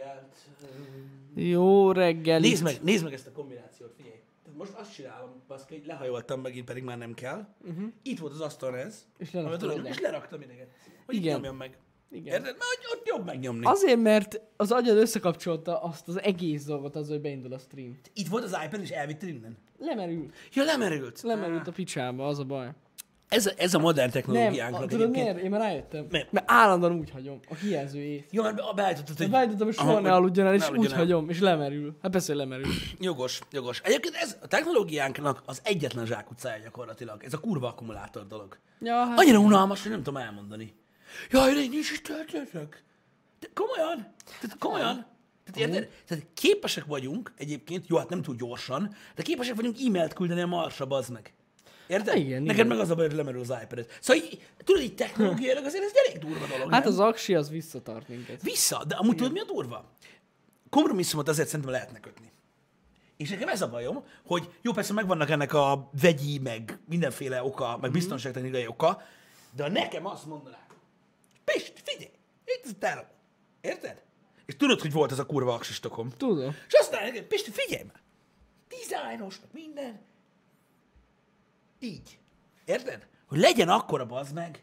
reggelt. Jó reggel. Nézd meg, nézd meg ezt a kombinációt, figyelj. Tehát most azt csinálom, baszki, hogy lehajoltam megint, pedig már nem kell. Uh-huh. Itt volt az asztalon ez. És leraktad amit és leraktam idegen. Hogy Igen. Nyomjam meg. Igen. Érted? Mert ott jobb megnyomni. Azért, mert az agyad összekapcsolta azt az egész dolgot az, hogy beindul a stream. Itt volt az iPad, és elvitt innen. Lemerült. Ja, lemerült. Lemerült a picsába, az a baj. Ez, ez a modern Nem, technológiánknak a, tudod miért? Én már rájöttem. Miért? Mert állandóan úgy hagyom. A ész. Jó, mert be- beállítottad, hogy... Beállítottam, hogy soha ne aludjon el, és ne úgy aludjon el. hagyom, és lemerül. Hát persze, lemerül. Jogos, jogos. Egyébként ez a technológiánknak az egyetlen zsákutcája gyakorlatilag. Ez a kurva akkumulátor dolog. Ja, hát Annyira unalmas, hogy nem tudom elmondani. Jaj, de nincs is töltőtök. De komolyan? Tehát komolyan? Tehát érted? Tehát képesek vagyunk egyébként, jó, hát nem túl gyorsan, de képesek vagyunk e-mailt küldeni a Marsra, bazd meg. Érted? Igen, Neked igen. meg az a baj, hogy lemerül az iPad-et. Szóval így, tudod, így technológiailag azért ez elég durva dolog. Hát nem? az aksi az visszatart minket. Vissza, de amúgy tudod, mi a durva? Kompromisszumot azért szerintem lehetne kötni. És nekem ez a bajom, hogy jó, persze megvannak ennek a vegyi, meg mindenféle oka, meg biztonságtechnikai oka, de nekem azt mondaná, Pist, figyelj, itt az telem. Érted? És tudod, hogy volt az a kurva aksistokom. Tudom. És azt mondja nekem, Pisti, figyelj már! Dizájnos, meg minden. Így. Érted? Hogy legyen akkora bazd meg,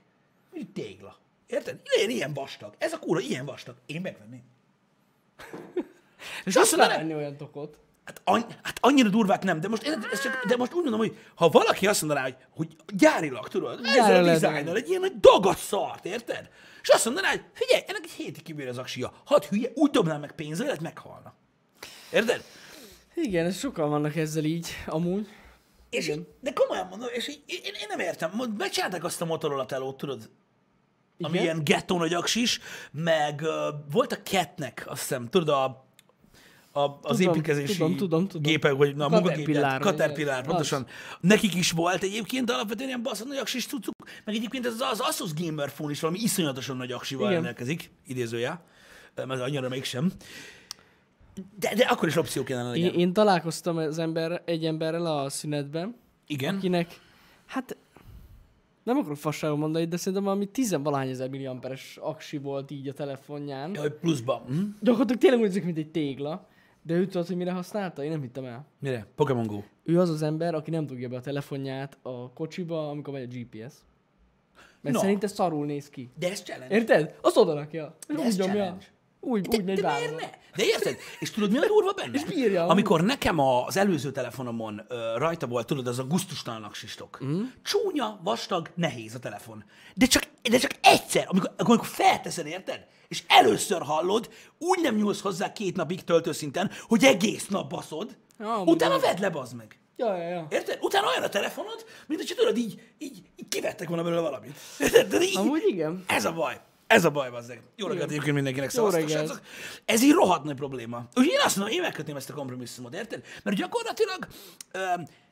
mint tégla. Érted? Legyen ilyen vastag. Ez a kurva ilyen vastag. Én megvenném. És azt mondaná, venni olyan tokot. Hát, any, hát annyira durvák nem, de most, ez, csak, de most úgy mondom, hogy ha valaki azt mondaná, hogy, hogy gyárilag, tudod, ez Gyárilag a dizájnnal, egy ilyen nagy dagat szart, érted? És azt mondaná, hogy figyelj, ennek egy hétig kibír az aksia. Hadd hülye, úgy dobnál meg pénzzel, lehet meghalna. Érted? Igen, sokan vannak ezzel így, amúgy. És így, de komolyan mondom, és így, én, én nem értem, megcsinálták azt a Motorola telót, tudod, ami Igen? ilyen gettó nagy aksis, meg uh, volt a Catnek, azt hiszem, tudod, a, a, az Tudom, építkezési tudom, tudom, tudom. gépek, vagy na, a munkagépek, Caterpillar, az. pontosan. Nekik is volt egyébként, alapvetően ilyen baszott nagy aksis cuccuk, meg egyébként ez az Asus Gamer Phone is valami iszonyatosan nagy aksival Igen. rendelkezik, idézője, mert annyira mégsem. De, de akkor is opció kellene legyen. Én, én találkoztam az ember, egy emberrel a szünetben, Igen? akinek, hát nem akarok fasságot mondani, de szerintem valami tizenvalahány ezer milliamperes aksi volt így a telefonján. Ja, hogy pluszban. Hm? Gyakorlatilag tényleg úgy mint egy tégla. De ő tudod, hogy mire használta? Én nem hittem el. Mire? Pokémon Go. Ő az az ember, aki nem dugja be a telefonját a kocsiba, amikor megy a GPS. Mert No. szerinte szarul néz ki. De ez challenge. Érted? Azt oda rakja. De ez challenge. Úgy, De, úgy de miért ne? De érted? És tudod, mi a durva benne? És bírja. Amikor nekem az előző telefonomon ö, rajta volt, tudod, az a gusztustalan aksistok. Mhm. Mm. Csúnya, vastag, nehéz a telefon. De csak, de csak egyszer, amikor, amikor felteszed, érted? És először hallod, úgy nem nyúlsz hozzá két napig töltőszinten, hogy egész nap baszod, Ja, utána vedd le, bazd meg. Ja, ja, ja. Érted? Utána olyan a telefonod, mint hogy tudod, így, így, így kivettek volna belőle valamit. Érted? De így, Amúgy igen. ez a baj. Ez a baj, bazdeg. Jó reggelt egyébként mindenkinek, szavaztok. Ez így rohadt nagy probléma. Úgyhogy én azt mondom, én megkötném ezt a kompromisszumot, érted? Mert gyakorlatilag ö,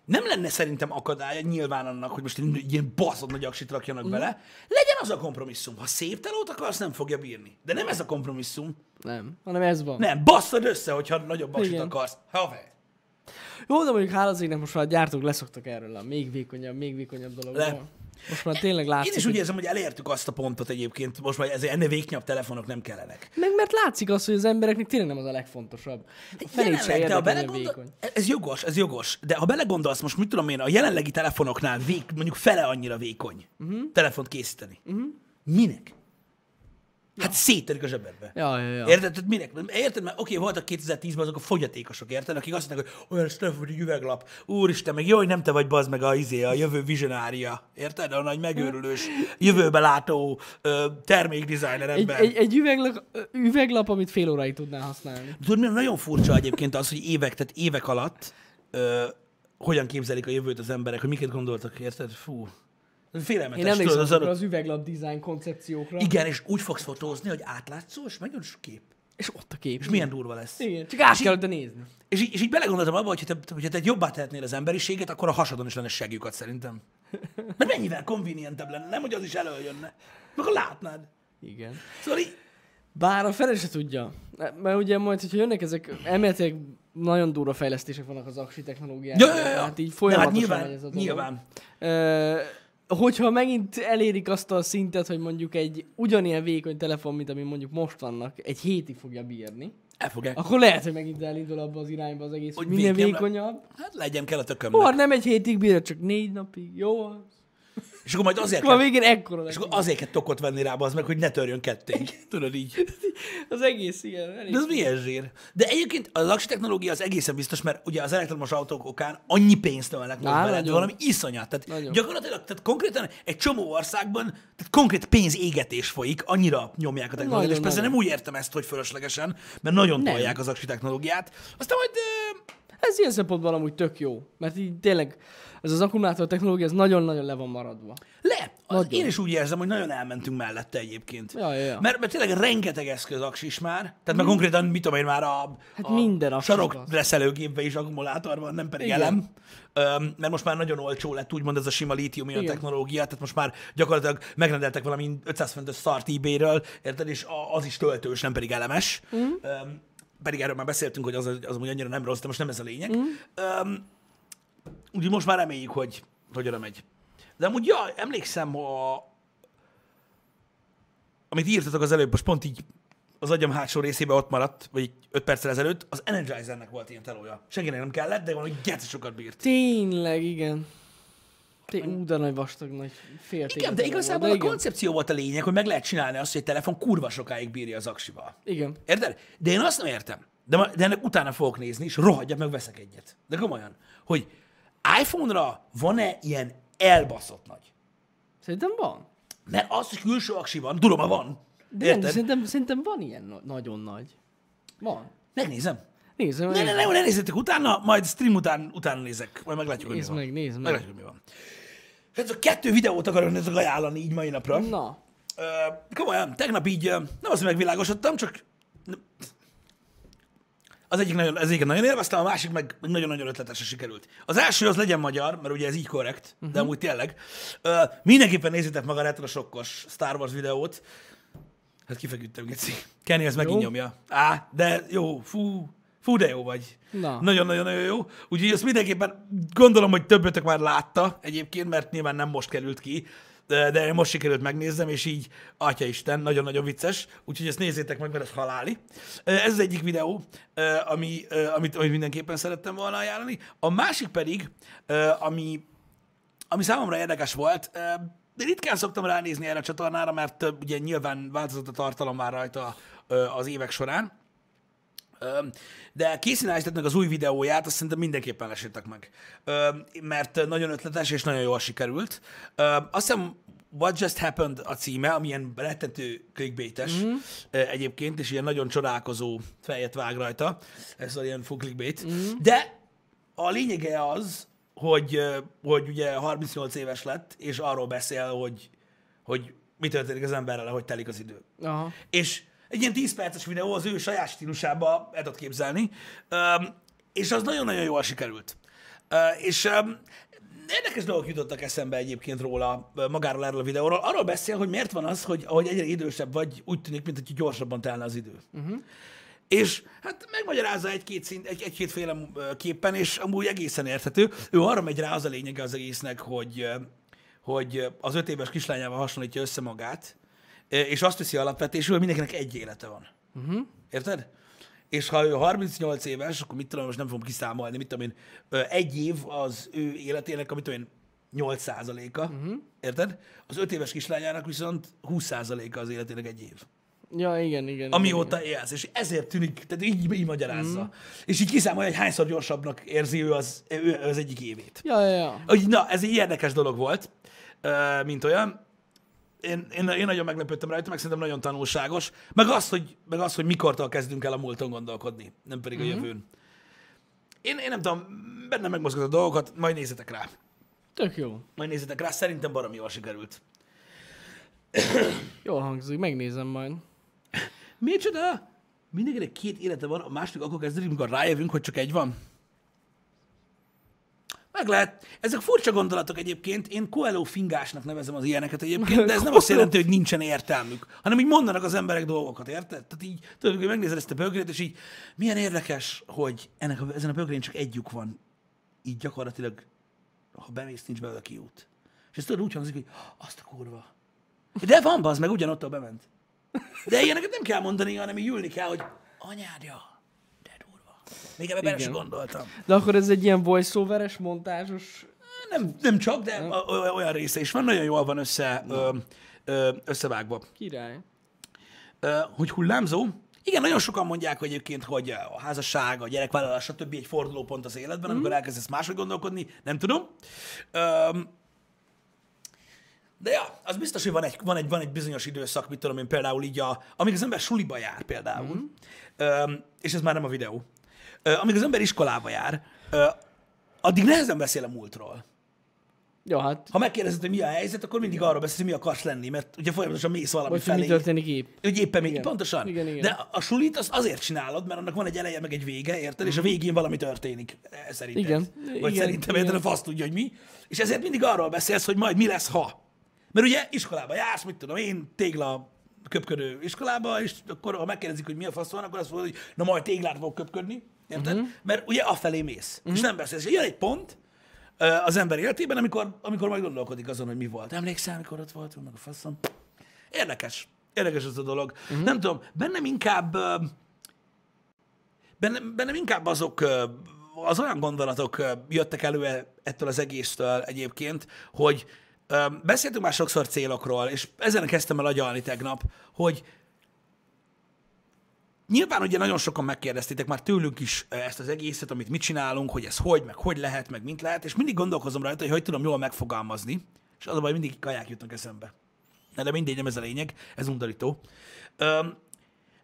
nem lenne szerintem akadálya nyilván annak, hogy most egy ilyen baszott nagy aksit rakjanak bele. Legyen az a kompromisszum. Ha szép telót akarsz, nem fogja bírni. De nem ez a kompromisszum. Nem, hanem ez van. Nem, basszad össze, hogyha nagyobb aksit Igen. akarsz. Haver. Jó, de mondjuk hála az égnek most már a gyártók leszoktak erről a még vékonyabb, még vékonyabb dologról. Most már tényleg látszik, Én is úgy érzem, hogy elértük azt a pontot egyébként, most már ezért ennél véknyabb telefonok nem kellenek. Meg mert látszik az, hogy az embereknek tényleg nem az a legfontosabb. A Jelenleg, de ha belegondol... Ez jogos, ez jogos. De ha belegondolsz, most mit tudom én, a jelenlegi telefonoknál vék, mondjuk fele annyira vékony uh-huh. telefont készíteni. Uh-huh. Minek? Hát szétterik a zsebedbe. Ja, ja, ja. Érted? Tehát minek? Érted? Mert oké, voltak 2010-ben azok a fogyatékosok, érted? Akik azt mondták, hogy olyan egy üveglap. Úristen, meg jó, hogy nem te vagy bazd meg a, izé, a jövő vizionária. Érted? A nagy megőrülős, jövőbe látó ö, termékdesigner Egy, ember. egy, egy üveglap, üveglap, amit fél óráig tudnál használni. Tudod, mi nagyon furcsa egyébként az, hogy évek, tehát évek alatt ö, hogyan képzelik a jövőt az emberek, hogy miket gondoltak, érted? Fú. Félelmetes, Én emlékszem tudod, az az üveglap design koncepciókra. Igen, és úgy fogsz fotózni, hogy átlátszó, és nagyon sok kép. És ott a kép. És milyen durva lesz. Igen, csak át kell nézni. És így, és így belegondoltam abba, hogy ha te, hogyha te jobbá tehetnél az emberiséget, akkor a hasadon is lenne segjukat szerintem. Mert mennyivel convenientebb lenne, nem, hogy az is előjönne. Meg látnád. Igen. Szóval így, Bár a fele se tudja. Mert ugye majd, hogyha jönnek ezek, elméletileg nagyon durva fejlesztések vannak az aksi technológiában. ja, ja, ja. Hát így De folyamatosan nyilván, megy ez a dolog. nyilván. Ö, hogyha megint elérik azt a szintet, hogy mondjuk egy ugyanilyen vékony telefon, mint ami mondjuk most vannak, egy hétig fogja bírni, El fogják. Akkor lehet, hogy megint elindul abba az irányba az egész, hogy minél végképp le- vékonyabb. Hát legyen kell a tökömnek. Hol nem egy hétig bír, csak négy napig. Jó. És akkor majd azért a kell, végén ekkora és akkor azért kell tokot venni rá, az meg, hogy ne törjön ketté. Tudod így. Az egész, igen. Elég. De ez milyen zsír? De egyébként az aksi technológia az egészen biztos, mert ugye az elektromos autók okán annyi pénzt növelnek most bele, valami iszonyat. Tehát Nagyon. gyakorlatilag, tehát konkrétan egy csomó országban, tehát konkrét pénzégetés folyik, annyira nyomják a technológiát, és Nagyon, persze nagyon. nem úgy értem ezt, hogy fölöslegesen, mert nagyon Nem. tolják az aksi technológiát. Aztán majd Ez ilyen szempontból amúgy tök jó. Mert így tényleg ez az akkumulátor technológia, ez nagyon-nagyon le van maradva. le. Az, Nagyon. én is úgy érzem, hogy nagyon elmentünk mellette egyébként. Ja, ja, ja. Mert, mert tényleg rengeteg eszköz aksis már. Tehát már konkrétan, mit tudom én, már a, Hmm. Hát a minden sarokreszelőgépben is akkumulátor van, nem pedig Igen. elem. Öm, mert most már nagyon olcsó lett úgymond ez a sima lítium Igen. technológia, tehát most már gyakorlatilag megrendeltek valami 500 fontos szart eBay-ről, érted, és az is töltős, nem pedig elemes. Mm. Öm, pedig erről már beszéltünk, hogy az, az amúgy annyira nem rossz, de most nem ez a lényeg. Mm. Öm, úgyhogy most már reméljük, hogy, hogy oda megy. De amúgy, ja, emlékszem, a, amit írtatok az előbb, most pont így az agyam hátsó részébe ott maradt, vagy 5 perccel ezelőtt, az Energizernek volt ilyen telója. Senkinek nem kellett, de valami geci sokat bírt. Tényleg, igen. Té- ú, de nagy vastag, nagy fél Igen, de igazából a koncepció volt a lényeg, hogy meg lehet csinálni azt, hogy egy telefon kurva sokáig bírja az aksival. Igen. Érted? De én azt nem értem. De, ma- de ennek utána fogok nézni, és rohadjak meg, veszek egyet. De komolyan, hogy iPhone-ra van-e ilyen elbaszott nagy? Szerintem van. Mert az, hogy külső aksi van, tudom, ha van. De, nem, szerintem, szerintem van ilyen no- nagyon nagy. Van. Megnézem. Nézzem Ne, ne, ne, ne nézzétek utána, majd stream után, utána nézek. Majd meglátjuk, hogy Nézd mi van. meg, nézd meg. Meglátjuk, hogy mi van. Hát a kettő videót akarok nektek ajánlani így mai napra. Na. Ö, komolyan, tegnap így, ö, nem azt, hogy megvilágosodtam, csak az egyik nagyon, az egyik nagyon élveztem, a másik meg nagyon-nagyon ötletesen sikerült. Az első az legyen magyar, mert ugye ez így korrekt, uh-huh. de amúgy tényleg. Ö, mindenképpen nézzétek meg a retro sokkos Star Wars videót. Hát kifeküdtem, Geci. Kenny ez megint nyomja. Á, de jó, fú, fú, de jó vagy. Na. Nagyon-nagyon-nagyon jó. Úgyhogy azt mindenképpen gondolom, hogy többötök már látta egyébként, mert nyilván nem most került ki, de, de most sikerült megnézzem, és így, atya Isten, nagyon-nagyon vicces, úgyhogy ezt nézzétek meg, mert ez haláli. Ez az egyik videó, ami, amit, amit mindenképpen szerettem volna ajánlani. A másik pedig, ami, ami számomra érdekes volt, de ritkán szoktam ránézni erre a csatornára, mert ugye nyilván változott a tartalom már rajta az évek során. De Casey Neistatnak az új videóját, azt szerintem mindenképpen lesítek meg. Mert nagyon ötletes és nagyon jól sikerült. Azt hiszem What Just Happened a címe, ami ilyen rettentő clickbaites mm. egyébként, és ilyen nagyon csodálkozó fejet vág rajta. Ez olyan full clickbait. Mm. De a lényege az, hogy, hogy ugye 38 éves lett, és arról beszél, hogy, hogy mi történik az emberrel, hogy telik az idő. Aha. És egy ilyen 10 perces videó az ő saját stílusába el tudod képzelni, és az nagyon-nagyon jól sikerült. És érdekes dolgok jutottak eszembe egyébként róla, magáról erről a videóról. Arról beszél, hogy miért van az, hogy ahogy egyre idősebb vagy, úgy tűnik, mint hogy gyorsabban telne az idő. Uh-huh. És hát megmagyarázza egy-két, szint, egy, egy-kétféle ö, képpen, és amúgy egészen érthető. Ő arra megy rá az a lényege az egésznek, hogy, hogy az öt éves kislányával hasonlítja össze magát, és azt veszi alapvetésül, hogy mindenkinek egy élete van. Uh-huh. Érted? És ha ő 38 éves, akkor mit tudom, most nem fogom kiszámolni, mit tudom én, egy év az ő életének, amit tudom én, 8 százaléka, uh-huh. érted? Az öt éves kislányának viszont 20 százaléka az életének egy év. Ja, igen, igen. Amióta élsz, és ezért tűnik, tehát így, így magyarázza. Mm. És így kiszámolja, hogy hányszor gyorsabbnak érzi ő az, ő az egyik évét. Ja, ja, ja. Úgy, na, ez egy érdekes dolog volt, mint olyan. Én, én, én nagyon meglepődtem rajta, meg szerintem nagyon tanulságos. Meg az, hogy, meg az, hogy mikortól kezdünk el a múlton gondolkodni, nem pedig mm-hmm. a jövőn. Én, én nem tudom, benne megmozgat a dolgokat, majd nézzetek rá. Tök jó. Majd nézzetek rá, szerintem baromi jól sikerült. Jól hangzik, megnézem majd. Micsoda? Mindenkinek két élete van, a második akkor kezdődik, amikor rájövünk, hogy csak egy van. Meg lehet. Ezek furcsa gondolatok egyébként. Én Coelho fingásnak nevezem az ilyeneket egyébként, de ez nem azt jelenti, hogy nincsen értelmük, hanem így mondanak az emberek dolgokat, érted? Tehát így, tudod, hogy megnézed ezt a bögrét, és így milyen érdekes, hogy ennek a, ezen a bögrén csak egy lyuk van. Így gyakorlatilag, ha bemész, nincs belőle kiút. És ez tudod úgy hangzik, hogy azt a kurva. De van, az meg ugyanott bement. De ilyeneket nem kell mondani, hanem így ülni kell, hogy anyádja. Még ebben bele sem Igen. gondoltam. De akkor ez egy ilyen voice-overes, montázsos... Nem, nem csak, de o- olyan része is van, nagyon jól van össze, ö, ö, összevágva. Király. Ö, hogy hullámzó. Igen, nagyon sokan mondják hogy egyébként, hogy a házasság, a gyerekvállalás, stb. egy fordulópont az életben, amikor elkezdesz máshogy gondolkodni, nem tudom. Öm, de ja, az biztos, hogy van egy, van egy, van egy bizonyos időszak, mit tudom én, például így, a, amíg az ember suliba jár például, mm. öm, és ez már nem a videó, amíg az ember iskolába jár, addig nehezen beszél a múltról. Ja, hát... Ha megkérdezed, hogy mi a helyzet, akkor mindig arról beszélsz, hogy mi akarsz lenni, mert ugye folyamatosan mész valami Vagy hogy mi felé. történik épp. Hogy éppen még, pontosan. Igen, igen. De a- sulit azt azért csinálod, mert annak van egy eleje, meg egy vége, érted? És a végén valami történik. eh, Szerinted. Igen. Vagy Igen, szerintem, igen. érted, a fasz tudja, hogy mi. És ezért mindig arról beszélsz, hogy majd mi lesz, ha. Mert ugye iskolába jársz, mit tudom én, tégla köpködő iskolába, és akkor ha megkérdezik, hogy mi a fasz van, akkor azt mondod, hogy na majd téglát fog köpködni, érted? Mhm. Uh-huh. Mert ugye afelé mész, uh-huh. és nem beszélsz. Jön egy pont, az ember életében, amikor, amikor majd gondolkodik azon, hogy mi volt. Emlékszel, amikor ott voltunk, meg a faszom? Érdekes. Érdekes ez a dolog. Uh-huh. Nem tudom, bennem inkább bennem, bennem inkább azok az olyan gondolatok jöttek elő e- ettől az egésztől egyébként, hogy beszéltünk már sokszor célokról, és ezen kezdtem el agyalni tegnap, hogy Nyilván ugye nagyon sokan megkérdeztétek már tőlünk is ö, ezt az egészet, amit mit csinálunk, hogy ez hogy, meg hogy lehet, meg mint lehet, és mindig gondolkozom rajta, hogy hogy tudom jól megfogalmazni, és az a baj, mindig kaják jutnak eszembe. Na, de mindegy, nem ez a lényeg, ez undorító. Öm,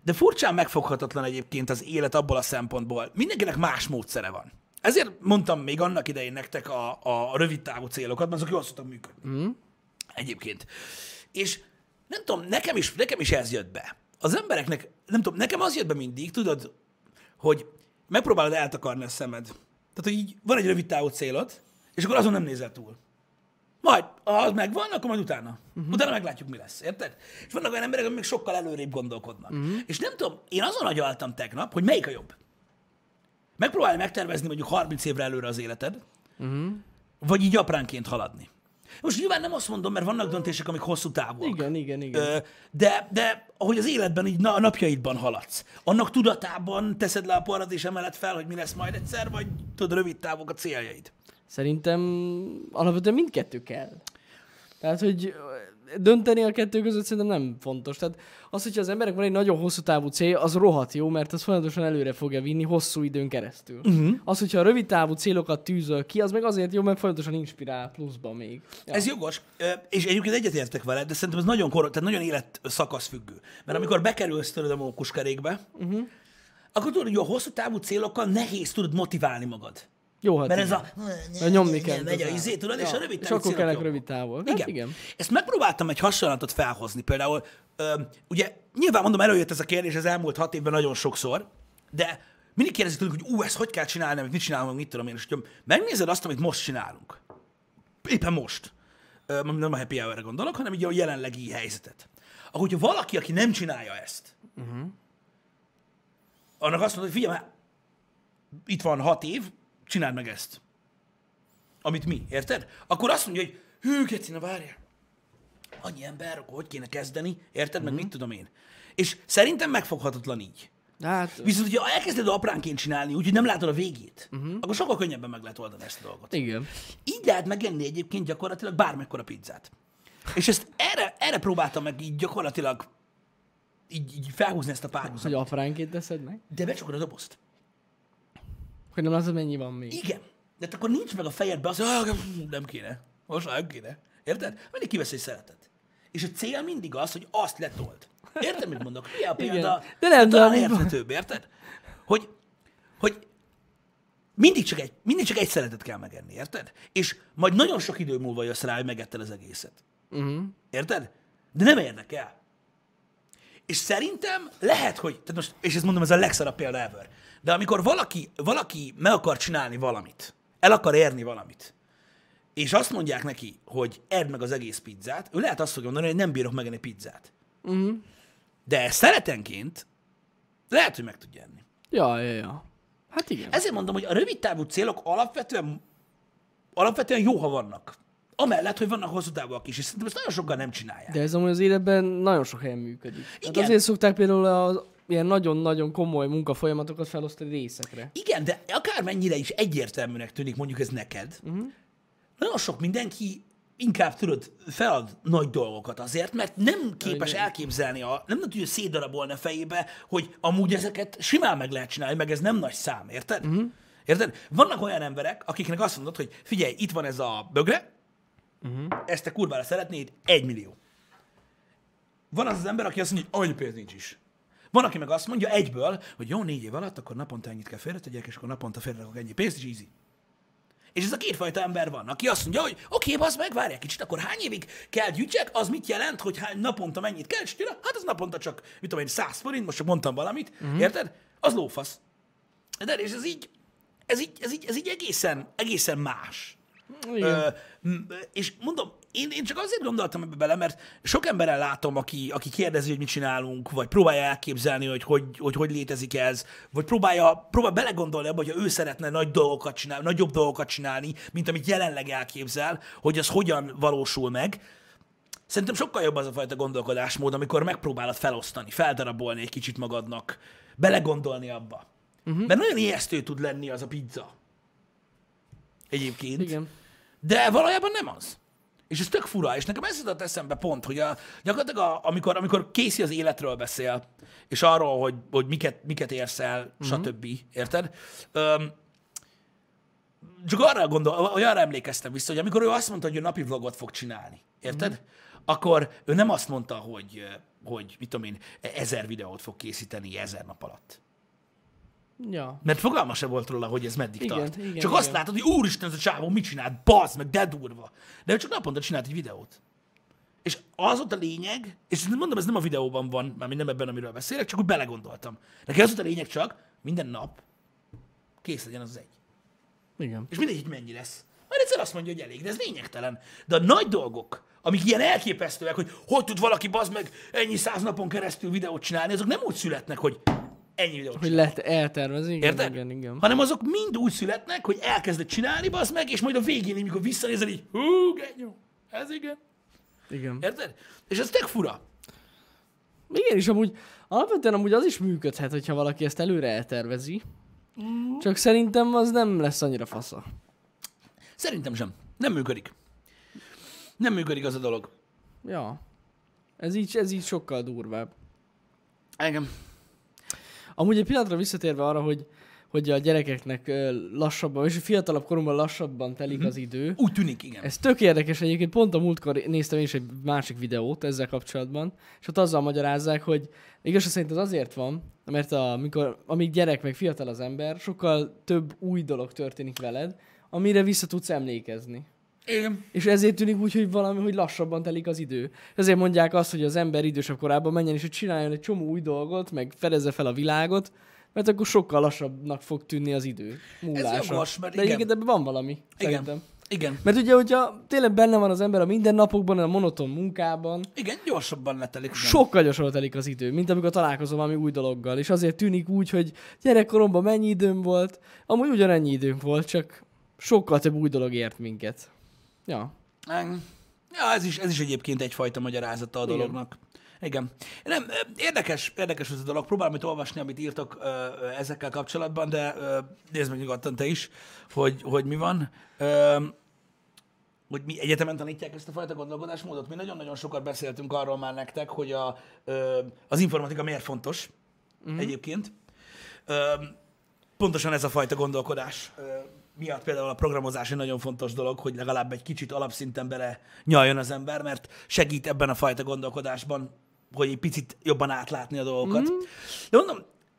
de furcsán megfoghatatlan egyébként az élet abból a szempontból. Mindenkinek más módszere van. Ezért mondtam még annak idején nektek a, a rövid távú célokat, mert azok jól szoktak működni. Mm. Egyébként. És nem tudom, nekem is, nekem is ez jött be. Az embereknek, nem tudom, nekem az jött be mindig, tudod, hogy megpróbálod eltakarni a szemed. Tehát, hogy így van egy rövid távú célod, és akkor azon nem nézel túl. Majd, ha az megvan, akkor majd utána. Uh-huh. Utána meglátjuk, mi lesz, érted? És vannak olyan emberek, akik még sokkal előrébb gondolkodnak. Uh-huh. És nem tudom, én azon agyaltam tegnap, hogy melyik a jobb. Megpróbálj megtervezni mondjuk 30 évre előre az életed, uh-huh. vagy így apránként haladni. Most nyilván nem azt mondom, mert vannak döntések, amik hosszú távúak. Igen, igen, igen. De, de ahogy az életben, így a napjaidban haladsz, annak tudatában teszed le a parat és emeled fel, hogy mi lesz majd egyszer, vagy tudod, rövid távok a céljaid. Szerintem alapvetően mindkettő kell. Tehát, hogy dönteni a kettő között szerintem nem fontos. Tehát az, hogyha az emberek van egy nagyon hosszú távú cél, az rohadt jó, mert az folyamatosan előre fogja vinni hosszú időn keresztül. Uh-huh. Az, hogyha a rövid távú célokat tűzöl ki, az meg azért jó, mert folyamatosan inspirál pluszban még. Ja. Ez jogos, és egyébként egyetértek veled, de szerintem ez nagyon, kor, tehát nagyon élet szakasz függő. Mert amikor bekerülsz tudod a mókuskerékbe, uh-huh. akkor tudod, hogy a hosszú távú célokkal nehéz tudod motiválni magad. Jó, hát Mert ez igen. a... Mert nyomni kell. Megy a izé, tudod, és a rövid És akkor jobbak. rövid távol. Hát Igen. igen. Ezt megpróbáltam egy hasonlatot felhozni. Például, ö, ugye, nyilván mondom, előjött ez a kérdés az elmúlt hat évben nagyon sokszor, de mindig kérdezik tőlük, hogy ú, ezt hogy kell csinálni, mit csinálunk, mit tudom én, és hogyha megnézed azt, amit most csinálunk, éppen most, ö, nem a happy hour gondolok, hanem így a jelenlegi helyzetet. Akkor, hogyha valaki, aki nem csinálja ezt, uh-huh. annak azt mondod, hogy figyelj, itt van hat év, csináld meg ezt. Amit mi, érted? Akkor azt mondja, hogy hű, Geci, na várjál. Annyi ember, akkor hogy kéne kezdeni, érted? Meg mit tudom én. És szerintem megfoghatatlan így. Hát, Viszont, hogyha elkezded apránként csinálni, úgyhogy nem látod a végét, uh-huh. akkor sokkal könnyebben meg lehet oldani ezt a dolgot. igen. Így lehet megenni egyébként gyakorlatilag bármekkora pizzát. És ezt erre, erre próbáltam meg így gyakorlatilag így, így felhúzni ezt a Hogy párhuzamot. apránként teszed meg? De becsukod a dobozt. Hogy nem látod, mennyi van még. Igen. De hát akkor nincs meg a fejedbe az, hogy "Ah, nem kéne. Most nem kéne. Érted? Mindig kivesz egy szeretet. És a cél mindig az, hogy azt letold. Érted, mit mondok? Mi a Igen. példa? De nem talán mi van. érthetőbb, érted? Hogy, hogy mindig csak, egy, mindig csak egy szeretet kell megenni, érted? És majd nagyon sok idő múlva jössz rá, hogy megetted az egészet. Uh-huh. Érted? De nem érdekel. És szerintem lehet, hogy, tehát most, és ezt mondom, ez a legszarabb példa ever, de amikor valaki, valaki meg akar csinálni valamit, el akar érni valamit, és azt mondják neki, hogy edd meg az egész pizzát, ő lehet azt fogja mondani, hogy nem bírok megenni pizzát. Uh-huh. De szeretenként lehet, hogy meg tudja enni. Ja, ja, ja. Hát igen. Ezért mondom, hogy a rövid távú célok alapvetően, alapvetően jó, ha vannak. Amellett, hogy vannak hosszú távúak is, és szerintem ezt nagyon sokan nem csinálják. De ez amúgy az életben nagyon sok helyen működik. Hát Igen. azért szokták például az ilyen nagyon-nagyon komoly munkafolyamatokat felosztani részekre. Igen, de akármennyire is egyértelműnek tűnik mondjuk ez neked, uh-huh. nagyon sok mindenki inkább tudod, felad nagy dolgokat azért, mert nem képes elképzelni, a, nem tudja szétdarabolni a fejébe, hogy amúgy ezeket simán meg lehet csinálni, meg ez nem nagy szám, érted? Uh-huh. Érted? Vannak olyan emberek, akiknek azt mondod, hogy figyelj, itt van ez a bögre, uh-huh. ezt te kurvára szeretnéd, egy millió. Van az az ember, aki azt mondja, hogy annyi pénz nincs is. Van, aki meg azt mondja egyből, hogy jó, négy év alatt, akkor naponta ennyit kell félretegyek, és akkor naponta félrerakok ennyi pénzt, és easy. És ez a kétfajta ember van, aki azt mondja, hogy oké, okay, az meg, várj egy kicsit, akkor hány évig kell gyűjtsek, az mit jelent, hogy hány, naponta mennyit kell, és tőle, hát az naponta csak, mit tudom én, 100 forint, most csak mondtam valamit, uh-huh. érted? Az lófasz. De és ez így, ez így, ez így, ez így egészen, egészen más. Igen. Ö, és mondom, én, én csak azért gondoltam ebbe bele, mert sok emberrel látom, aki, aki kérdezi, hogy mit csinálunk, vagy próbálja elképzelni, hogy hogy, hogy, hogy létezik ez, vagy próbálja, próbál belegondolni abba, hogy ő szeretne nagy dolgokat csinálni, nagyobb dolgokat csinálni, mint amit jelenleg elképzel, hogy az hogyan valósul meg. Szerintem sokkal jobb az a fajta gondolkodásmód, amikor megpróbálod felosztani, feldarabolni egy kicsit magadnak, belegondolni abba. Uh-huh. Mert nagyon ijesztő tud lenni az a pizza. Egyébként. Igen. De valójában nem az. És ez tök fura, és nekem ez jutott eszembe pont, hogy a, gyakorlatilag a, amikor, amikor Casey az életről beszél, és arról, hogy, hogy miket, miket érsz el, uh-huh. stb. Érted? Öm, csak arra gondol, hogy arra emlékeztem vissza, hogy amikor ő azt mondta, hogy ő napi vlogot fog csinálni, érted? Uh-huh. Akkor ő nem azt mondta, hogy, hogy mit tudom én, ezer videót fog készíteni ezer nap alatt. Ja. Mert fogalma se volt róla, hogy ez meddig Igen, tart. igen, csak azt igen. látod, hogy úristen, ez a csávó mit csinált, bazd meg, de durva. De ő csak naponta csinált egy videót. És az ott a lényeg, és mondom, ez nem a videóban van, már nem ebben, amiről beszélek, csak úgy belegondoltam. Neki az ott a lényeg csak, minden nap kész legyen az az egy. Igen. És mindegy, hogy mennyi lesz. Majd egyszer azt mondja, hogy elég, de ez lényegtelen. De a nagy dolgok, amik ilyen elképesztőek, hogy hogy tud valaki bazd meg ennyi száz napon keresztül videót csinálni, azok nem úgy születnek, hogy ennyi videót Hogy lehet eltervezni, igen, Érted? igen, igen. Hanem azok mind úgy születnek, hogy elkezded csinálni, bazd meg, és majd a végén, így, mikor visszanézel, így, hú, genyó, ez igen. igen. Érted? És ez tök fura. Igen, és amúgy alapvetően amúgy az is működhet, hogyha valaki ezt előre eltervezi. Csak szerintem az nem lesz annyira fasza. Szerintem sem. Nem működik. Nem működik az a dolog. Ja. Ez így, ez így sokkal durvább. Engem. Amúgy egy pillanatra visszatérve arra, hogy, hogy a gyerekeknek lassabban, és a fiatalabb koromban lassabban telik Mhm. az idő. Úgy tűnik, igen. Ez tök érdekes egyébként, pont a múltkor néztem én is egy másik videót ezzel kapcsolatban, és ott azzal magyarázzák, hogy igazság szerint ez azért van, mert amikor, amíg gyerek meg fiatal az ember, sokkal több új dolog történik veled, amire vissza tudsz emlékezni. Igen. És ezért tűnik úgy, hogy valami, hogy lassabban telik az idő. Ezért mondják azt, hogy az ember idősebb korában menjen és hogy csináljon egy csomó új dolgot, meg fedezze fel a világot, mert akkor sokkal lassabbnak fog tűnni az idő. Múlása. jogos, mert De igen. egyébként ebben van valami, szerintem. Igen. Igen. Mert ugye, hogyha tényleg benne van az ember a mindennapokban, a monoton munkában, Igen, gyorsabban letelik. igen. sokkal gyorsabban telik az idő, mint amikor találkozom valami új dologgal. És azért tűnik úgy, hogy gyerekkoromban mennyi időm volt, amúgy ugyanennyi időnk volt, csak sokkal több új dolog ért minket. Ja. Ja, ez is, ez is egyébként egyfajta magyarázata a Igen. dolognak. Igen. Nem, ö, érdekes, érdekes ez a dolog. Próbálom itt olvasni, amit írtok ö, ezekkel kapcsolatban, de ö, nézd meg nyugodtan te is, hogy, hogy mi van. Ö, hogy mi egyetemen tanítják ezt a fajta gondolkodásmódot. Mi nagyon-nagyon sokat beszéltünk arról már nektek, hogy a, ö, az informatika miért fontos mm. egyébként. Ö, pontosan ez a fajta gondolkodás ö, miatt például a programozás egy nagyon fontos dolog, hogy legalább egy kicsit alapszinten bele nyaljon az ember, mert segít ebben a fajta gondolkodásban, hogy egy picit jobban átlátni a dolgokat. Mm. De mondom,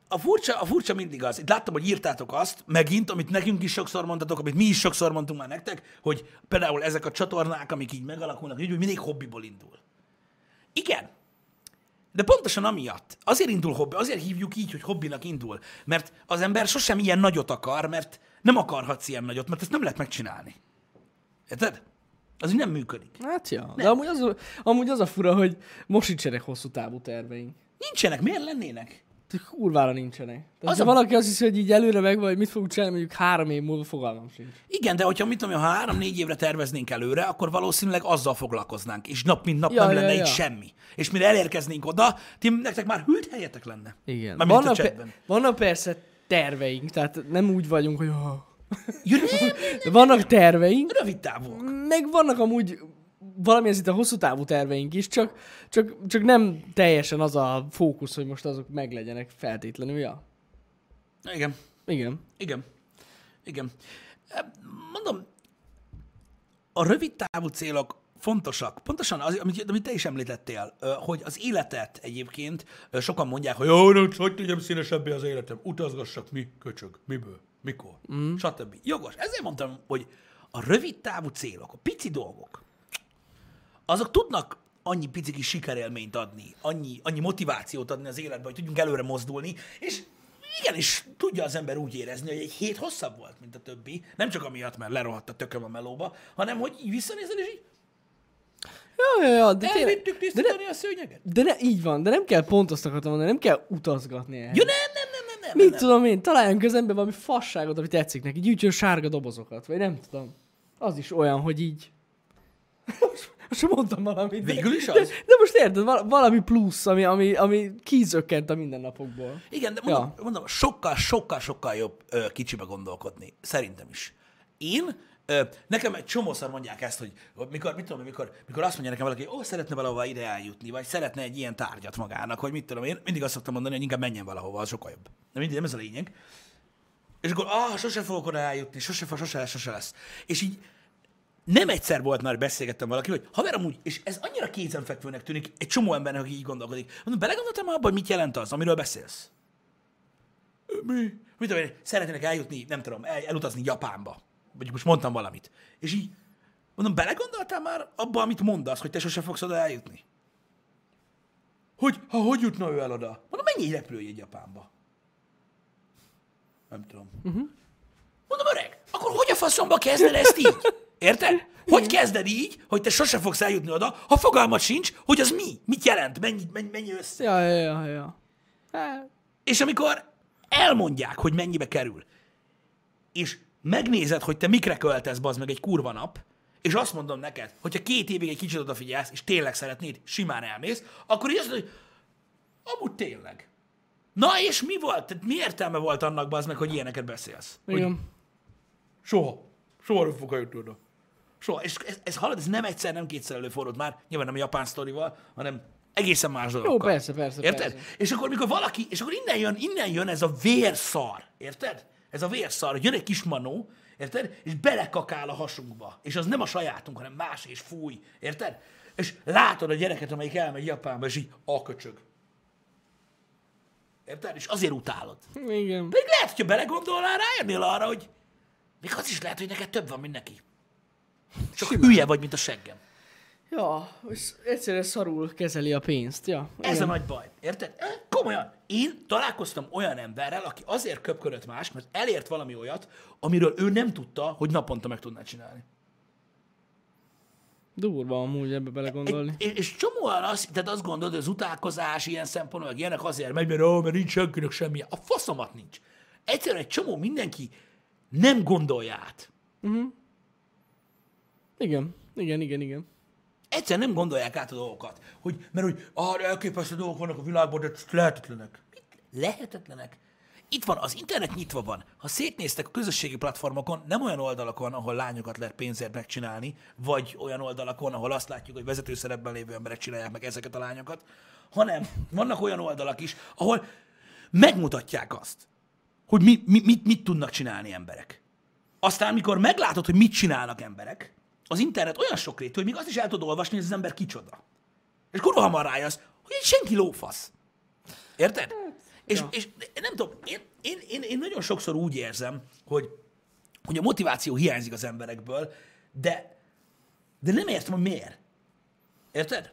a furcsa, a furcsa mindig az. Itt láttam, hogy írtátok azt, megint, amit nekünk is sokszor mondtatok, amit mi is sokszor mondtunk már nektek, hogy például ezek a csatornák, amik így megalakulnak, így, hogy mindig hobbiból indul. Igen, de pontosan amiatt. Azért indul hobbi, azért hívjuk így, hogy hobbinak indul. Mert az ember sosem ilyen nagyot akar, mert nem akarhatsz ilyen nagyot, mert ezt nem lehet megcsinálni. Érted? Az így nem működik. Hát ja. De amúgy az, a- amúgy az a fura, hogy most sincsenek hosszú távú terveink. Nincsenek, miért lennének? Kurvára nincsenek. Tehát, Az az a- ha valaki azt hiszi, hogy így előre meg vagy, mit fogunk csinálni, mondjuk három év múlva fogalmam sincs. Igen, de hogyha mit tudom, ha három-négy évre terveznénk előre, akkor valószínűleg azzal foglalkoznánk, és nap mint nap Ja, nem ja, lenne ja. itt semmi. És mire elérkeznénk oda, ti, nektek már hűlt helyetek lenne. Igen. Vannak, pe- vannak persze terveink, tehát nem úgy vagyunk, hogy oh. Ja, nem, De vannak terveink, rövid távok. meg vannak amúgy valamilyen szinte hosszú távú terveink is, csak, csak, csak nem teljesen az a fókusz, hogy most azok meglegyenek feltétlenül, ja. Igen, Igen. igen, igen. Mondom, a rövid távú célok fontosak. Pontosan az, amit, amit te is említettél, hogy az életet egyébként sokan mondják, hogy jó, no, hogy tegyem színesebbé az életem, utazgassak, mi, köcsög, miből, mikor, mm. stb. Jogos. Ezért mondtam, hogy a rövid távú célok, a pici dolgok, azok tudnak annyi pici kis sikerélményt adni, annyi, annyi motivációt adni az életbe, hogy tudjunk előre mozdulni, és igenis tudja az ember úgy érezni, hogy egy hét hosszabb volt, mint a többi, nem csak amiatt, mert lerohadt a tököm a melóba, hanem hogy így visszanézel, és így Ja, ja, ja, de elvittük de, tisztítani a szőnyeget. de ne, így van, de nem kell pont azt akartam mondani, nem kell utazgatni ehhez. Ja, nem, nem, nem, nem, nem. Mit nem. tudom én, találjunk közembe valami fasságot, ami tetszik neki, gyűjtsön sárga dobozokat, vagy nem tudom. Az is olyan, hogy így... most, mondtam valamit. de- Végül is De, az? de most érted, val- valami plusz, ami, ami, ami kizökkent a mindennapokból. Igen, de mondom, Ja. mondom sokkal, sokkal, sokkal jobb ö, kicsibe gondolkodni. Szerintem is. Én, nekem egy csomószor mondják ezt, hogy mikor, mit tudom, mikor, mikor azt mondja nekem valaki, ó, szeretne valahova ide eljutni, vagy szeretne egy ilyen tárgyat magának, hogy mit tudom én, mindig azt szoktam mondani, hogy inkább menjen valahova, az sokkal jobb. De mindig nem ez a lényeg. És akkor, ah, sose fogok oda eljutni, sose, fog, sose lesz, sose lesz. És így nem egyszer volt már, beszélgettem valaki, hogy haver amúgy, és ez annyira kézenfekvőnek tűnik egy csomó embernek, aki így gondolkodik. Mondom, belegondoltam abba, hogy mit jelent az, amiről beszélsz? Mi? Mit tudom én, szeretnének eljutni, nem tudom, el, elutazni Japánba. Vagy most mondtam valamit. És így, mondom, belegondoltál már abba, amit mondasz, hogy te sose fogsz oda eljutni? Hogy, ha hogy jutna ő el oda? Mondom, mennyi egy repülőjegy Japánba? Nem tudom. Uh-huh. Mondom, öreg, akkor hogy a faszomba kezded ezt így? Érted? Hogy kezded így, hogy te sose fogsz eljutni oda, ha fogalmat sincs, hogy az mi? Mit jelent? Mennyi, mennyi, mennyi össze? Ja, ja, ja, ja. Hát, És amikor elmondják, hogy mennyibe kerül, és megnézed, hogy te mikre költesz, bazd meg egy kurva nap, és azt mondom neked, hogyha két évig egy kicsit odafigyelsz, és tényleg szeretnéd, simán elmész, akkor így azt mondod, hogy amúgy tényleg. Na és mi volt? Tehát mi értelme volt annak, bazd meg, hogy ilyeneket beszélsz? Hogy igen. Soha. Soha nem fog eljutni oda. Soha. És ez, ez hallod, ez nem egyszer, nem kétszer előfordult már, nyilván nem a japán sztorival, hanem egészen más dolgokkal. persze, persze, Érted? persze. És akkor, mikor valaki, és akkor innen jön, innen jön ez a vérszar, érted? Ez a vérszar, hogy jön egy kis manó, érted? És belekakál a hasunkba. És az nem a sajátunk, hanem más, és fúj, érted? És látod a gyereket, amelyik elmegy Japánba, és így a köcsög. Érted? És azért utálod. Igen. Pedig lehet, hogyha belegondolnál, rájönnél arra, hogy még az is lehet, hogy neked több van, mint neki. Csak Simán. hülye vagy, mint a seggem. Ja, és egyszerűen szarul kezeli a pénzt, ja. Ez igen. a nagy baj. Érted? Komolyan. Én találkoztam olyan emberrel, aki azért köpkörött más, mert elért valami olyat, amiről ő nem tudta, hogy naponta meg tudná csinálni. Durva amúgy ebbe belegondolni. És, és csomóan azt, tehát azt gondolod, hogy az utálkozás ilyen szempontból, meg ilyenek azért megy, mert, ó, mert nincs senkinek semmi. A faszomat nincs. Egyszerűen egy csomó mindenki nem gondolja át. Igen, igen, igen, igen. Egyszerűen nem gondolják át a dolgokat. Hogy, mert hogy ah, elképesztő dolgok vannak a világban, de lehetetlenek. Mit? Lehetetlenek? Itt van, az internet nyitva van. Ha szétnéztek a közösségi platformokon, nem olyan oldalakon, ahol lányokat lehet pénzért megcsinálni, vagy olyan oldalakon, ahol azt látjuk, hogy vezető szerepben lévő emberek csinálják meg ezeket a lányokat, hanem vannak olyan oldalak is, ahol megmutatják azt, hogy mi, mi, mit, mit tudnak csinálni emberek. Aztán, mikor meglátod, hogy mit csinálnak emberek, az internet olyan sokrétű, hogy még azt is el tudod olvasni, hogy az ember kicsoda. És kurva hamar rájössz, hogy egy senki lófasz. Érted? És, ja. és nem tudom, én, én, én, én nagyon sokszor úgy érzem, hogy, hogy a motiváció hiányzik az emberekből, de, de nem értem, hogy miért. Érted?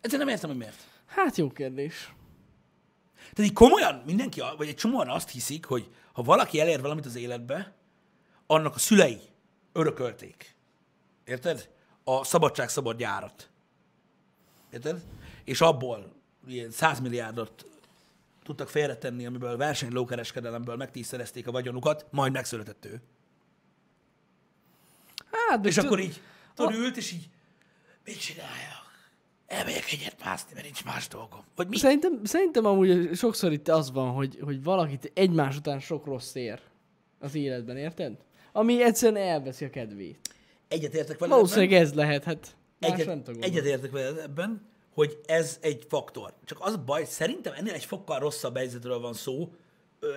Egyszerűen nem értem, hogy miért. Hát jó kérdés. Tehát így komolyan mindenki, vagy egy csomóan azt hiszik, hogy ha valaki elér valamit az életbe, annak a szülei örökölték. Érted? A szabadság szabad gyárat. Érted? És abból ilyen 100 milliárdot tudtak félretenni, amiből versenylókereskedelemből megtízszerezték a vagyonukat, majd megszületett ő. Hát, És akkor így, tudod, ült, és így, mit csináljak? Elmegyek egyet mászni, mert nincs más dolgom. Vagy mi? Szerintem, szerintem amúgy sokszor itt az van, hogy, hogy valakit egymás után sok rossz ér az életben, érted? Ami egyszerűen elveszi a kedvét. Egyetértek vele Valószínűleg ez lehet, hát más nem Egyet, tudom. egyetértek veled ebben, hogy ez egy faktor. Csak az baj, szerintem ennél egy fokkal rosszabb helyzetről van szó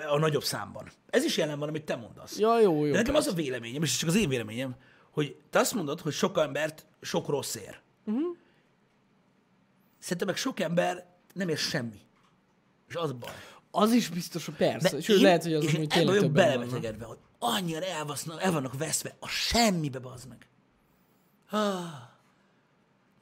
a nagyobb számban. Ez is jelen van, amit te mondasz. Ja, jó, jó. De nekem az a véleményem, és csak az én véleményem, hogy te azt mondod, hogy sok embert sok rossz ér. Uh-huh. Szerintem meg sok ember nem ér semmi. És az baj. Az is biztos, hogy persze. De Sőt, lehet, hogy az és hogy én tényleg vagyok többen belebetegedve, hogy annyira elvasznak, el vannak veszve a semmibe, bazd meg. Ah,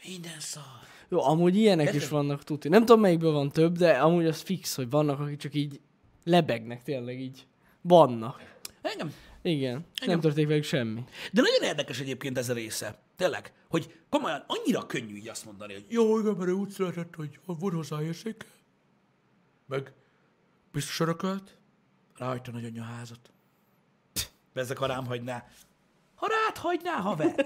minden szar. Jó, amúgy ilyenek Érted? is vannak, tuti. Nem tudom, melyikből van több, de amúgy az fix, hogy vannak, akik csak így lebegnek tényleg így. Vannak. Engem. Igen. Igen. Nem történik velük semmi. De nagyon érdekes egyébként ez a része. Tényleg, hogy komolyan annyira könnyű így azt mondani, hogy jó, igen, mert ő úgy született, hogy van hozzá érzéke. Meg biztos örökölt, rajta nagyanyja házat. Ezek ha rám hagyná. Ha rád hagyná, haver.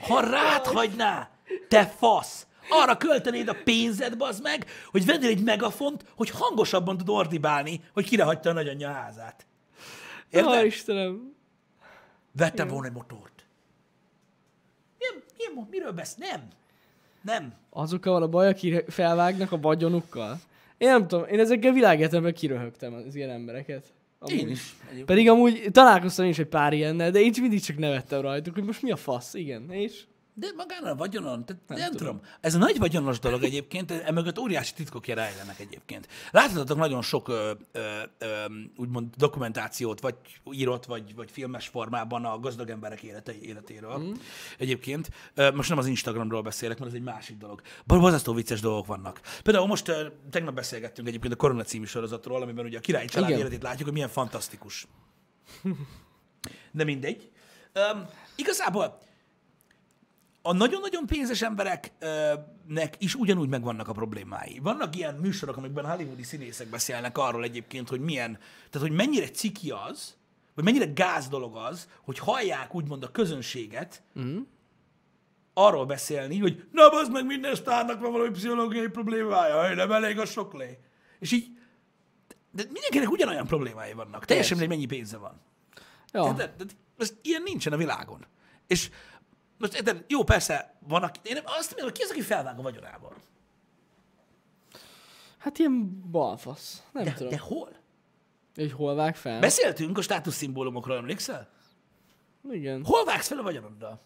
Ha rád hagyná, te fasz. Arra költenéd a pénzed, bazd meg, hogy vennél egy megafont, hogy hangosabban tud ordibálni, hogy kire hagyta a nagyanyja házát. Ja, Érted? Istenem. Vettem volna egy motort. Milyen, mo- miről besz? Nem. Nem. Azokkal van a baj, akik felvágnak a vagyonukkal. Én nem tudom, én ezekkel világegyetemben kiröhögtem az ilyen embereket. Amúgy. Én is. Egyébként. Pedig amúgy találkoztam én is egy pár ilyennel, de én mindig csak nevettem rajtuk, hogy most mi a fasz, igen, és De magán a vagyonon, tehát nem, nem tudom. tudom. Ez a nagy vagyonos dolog egyébként, emögött óriási titkok rejlenek egyébként. Láthatatok nagyon sok ö, ö, ö, úgymond dokumentációt, vagy írott, vagy, vagy filmes formában a gazdag emberek élete, életéről. Mm. Egyébként. Most nem az Instagramról beszélek, mert ez egy másik dolog. Borzasztó vicces dolgok vannak. Például most ö, tegnap beszélgettünk egyébként a Korona című sorozatról, amiben ugye a királyi család Igen. életét látjuk, hogy milyen fantasztikus. De mindegy. Um, igazából a nagyon-nagyon pénzes embereknek is ugyanúgy megvannak a problémái. Vannak ilyen műsorok, amikben hollywoodi színészek beszélnek arról egyébként, hogy milyen, tehát hogy mennyire ciki az, vagy mennyire gáz dolog az, hogy hallják úgymond a közönséget mm. arról beszélni, hogy na, az meg minden sztárnak van valami pszichológiai problémája, hogy nem elég a sok lé. És így, de mindenkinek ugyanolyan problémái vannak. Teljesen mindegy, mennyi pénze van. ja, Érted? De ez ilyen nincsen a világon. És most érted, jó, persze, van, aki, én azt mondom, hogy ki az, aki felvág a vagyonával? hát ilyen balfasz. Nem De, tudom. de hol? Hogy hol vág fel? Beszéltünk a státuszszimbólumokról, emlékszel? Igen. Hol vágsz fel a vagyonoddal?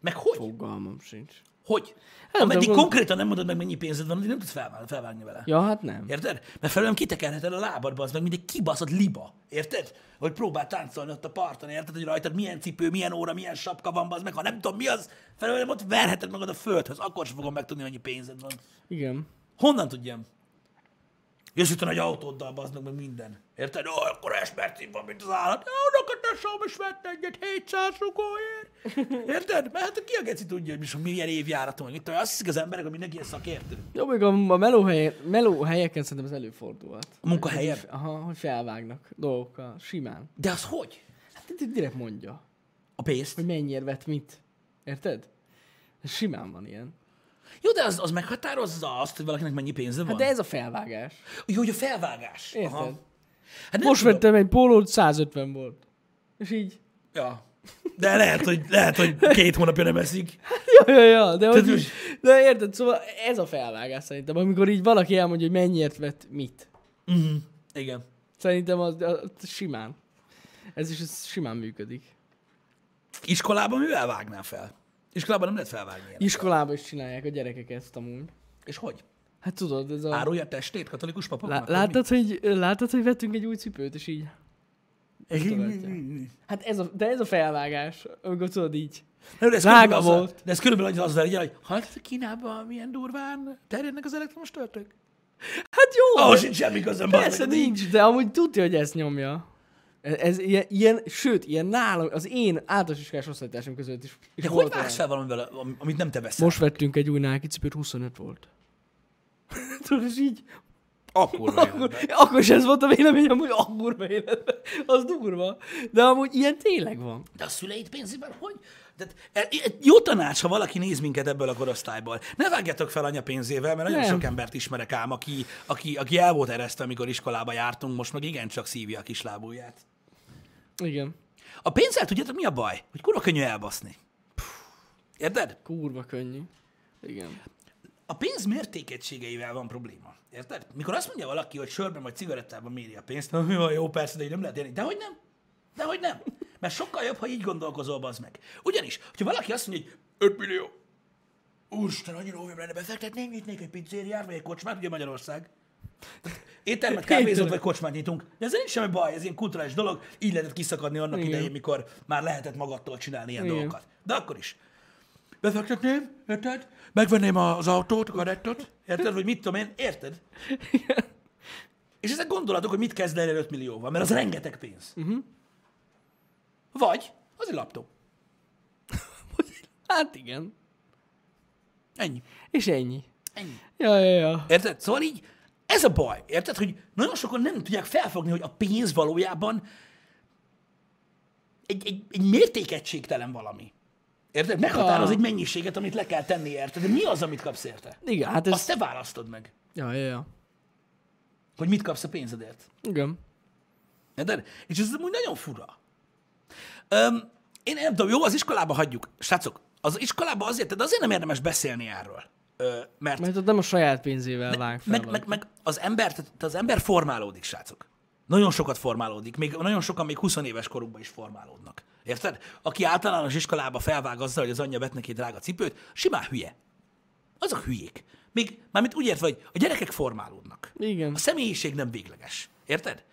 Meg hogy? Fogalmam sincs. Hogy? Nem Ameddig tudom, konkrétan nem mondod meg, mennyi pénzed van, addig nem tudsz felvágni, felvágni vele. Ja, hát nem. Érted? Mert felőlem kitekerheted a lábadba, az meg mint egy kibaszott liba. Érted? Hogy próbál táncolni ott a parton, érted? Hogy rajtad milyen cipő, milyen óra, milyen sapka van, az meg, ha nem tudom mi az, felőlem ott verheted magad a földhöz, akkor sem fogom megtudni, mennyi pénzed van. Igen. Honnan tudjam? Jössz itt a nagy autóddal, bazd meg, minden. Érted? Ó, akkor esmercím van, mint az állat. Ó, neked tesóm is vett egyet 700 rugóért. Érted? Mert hát ki a geci tudja, hogy milyen évjáratom, hogy mit tudom, azt hiszik az emberek, hogy mindenki ilyen szakértő. Jó, még a, a melóhelyen, melóhelyeken szerintem ez előfordulhat. A munkahelyen? Hogy- Aha, hogy felvágnak dolgokkal, simán. De az hogy? Hát direkt mondja, A pénzt? hogy mennyiért vett mit. Érted? Simán van ilyen. Jó, de az, az meghatározza azt, hogy valakinek mennyi pénze van. Hát de ez a felvágás. Jó, hogy a felvágás. Érted? Aha. Hát Most tudom. vettem egy pólót, 150 volt. És így... Ja. De lehet, hogy, lehet, hogy két hónapja nem eszik. Ja, ja, ja, de, hogy Tehát így, de érted, szóval ez a felvágás szerintem, amikor így valaki elmondja, hogy mennyiért vett mit. Uh-huh. Igen. Szerintem az, az simán. Ez is ez simán működik. Iskolában mivel vágnál fel? Iskolában nem lehet felvágni ilyenek. Iskolában is csinálják a gyerekek ezt amúgy. És hogy? Hát tudod, ez a... Árulja testét katolikus papoknak? Lá- láttad, hogy, láttad, hogy vettünk egy új cipőt, és így... Hát ez a, de ez a felvágás, amikor tudod így. Nem, de ez azzal- volt. De ez körülbelül az legyen, hogy hallottad Kínában milyen durván terjednek az elektromos törtök? Hát jó! Ahhoz sincs semmi közöm. Persze meg. nincs, de amúgy tudja, hogy ezt nyomja. Ez, ez ilyen, ilyen, sőt, ilyen nálam, az én általános iskolás osztálytársam között is, is De hogy vágsz fel valamivel, am- amit nem te veszel? Most vettünk egy új Nike cipőt, 25 volt. Tudod, és így A kurva Akkor, akkor is ez volt a véleményem, hogy a kurva életben. Az durva. De amúgy ilyen tényleg van. De a szüleid pénzében hogy? Tehát, e- e- jó tanács, ha valaki néz minket ebből a korosztályból. Ne vágjatok fel anya pénzével, mert nagyon Nem. sok embert ismerek ám, aki, aki, aki el volt eresztve, amikor iskolába jártunk, most meg igencsak szívja a kislábúját. Igen. A pénzzel tudjátok mi a baj? Hogy kurva könnyű elbaszni. Érted? Kurva könnyű. Igen. A pénz mértékegységeivel van probléma. Érted? Mikor azt mondja valaki, hogy sörben vagy cigarettában méri a pénzt, mi van, jó, persze, de így nem lehet élni. De hogy nem? De hogy nem? Mert sokkal jobb, ha így gondolkozol, az meg. Ugyanis, hogyha valaki azt mondja, hogy 5 millió, úristen, annyira jó lenne befektetni, nyitnék egy pizzériát, vagy egy kocsmát, ugye Magyarország. Éttermet, kávézót vagy kocsmát nyitunk. De ez nincs semmi baj, ez ilyen kulturális dolog, így lehetett kiszakadni annak Igen. idején, mikor már lehetett magadtól csinálni ilyen Igen. dolgokat. De akkor is. Befektetném, érted? Megvenném az autót, a kadettot, érted? Vagy mit tudom én, érted? És ezek gondolatok, hogy mit kezd el 5 millióval, mert az rengeteg pénz. Uh-huh. Vagy az egy laptop. Hát igen. Ennyi. És ennyi. Ennyi. Ja, ja, ja. Érted? Szóval így ez a baj, érted? Hogy nagyon sokan nem tudják felfogni, hogy a pénz valójában egy, egy, egy mértékegységtelen valami. Érted? Meghatároz egy mennyiséget, amit le kell tenni érted? De mi az, amit kapsz érte? Igen, hát ez... Azt te választod meg, Ja, ja, ja. hogy mit kapsz a pénzedért. Igen. Érted? És ez úgy nagyon fura. Öm, én nem tudom, jó, az iskolába hagyjuk. Srácok, az iskolába azért, de azért nem érdemes beszélni erről. Ö, mert Mert ott nem a saját pénzével vág fel. meg, meg, meg az ember, tehát az ember formálódik, srácok. Nagyon sokat formálódik, még nagyon sokan még 20 éves korukban is formálódnak. Érted? Aki általános iskolába felvág azzal, hogy az anyja vett neki drága cipőt, simán hülye. Azok hülyék. Még, mármint úgy értve, hogy a gyerekek formálódnak. Igen. A személyiség nem végleges. Érted?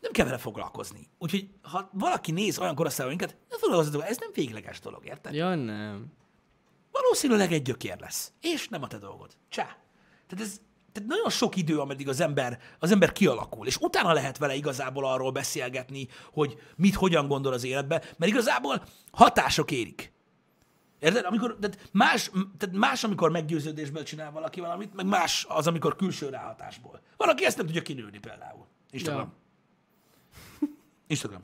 Nem kell vele foglalkozni. Úgyhogy, ha valaki néz olyan korosztályú minket, ne foglalkozzatok, ez nem végleges dolog, érted? Ja, nem. valószínűleg egy gyökér lesz. És nem a te dolgod. Csá. Tehát ez tehát nagyon sok idő, ameddig az ember, az ember kialakul, és utána lehet vele igazából arról beszélgetni, hogy mit, hogyan gondol az életbe, mert igazából hatások érik. Érted? Amikor, tehát más, tehát más, amikor meggyőződésből csinál valaki valamit, meg más az, amikor külső ráhatásból. Valaki ezt nem tudja kinőni például. Instagram. Ja. Instagram.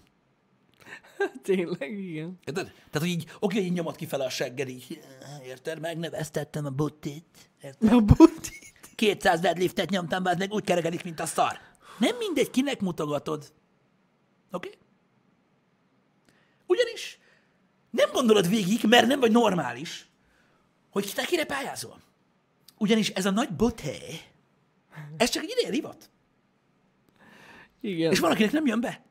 Tényleg, igen. Érted? Tehát, hogy így, oké, így nyomod kifele a segged, így, érted? Megneveztettem a buttit. Érted? A buti. 200 deadliftet nyomtam, be, meg úgy kerekedik, mint a szar. Nem mindegy, kinek mutogatod. Oké? Okay? Ugyanis nem gondolod végig, mert nem vagy normális, hogy te kire pályázol. Ugyanis ez a nagy boté, ez csak egy idén rivat. Igen. És valakinek nem jön be.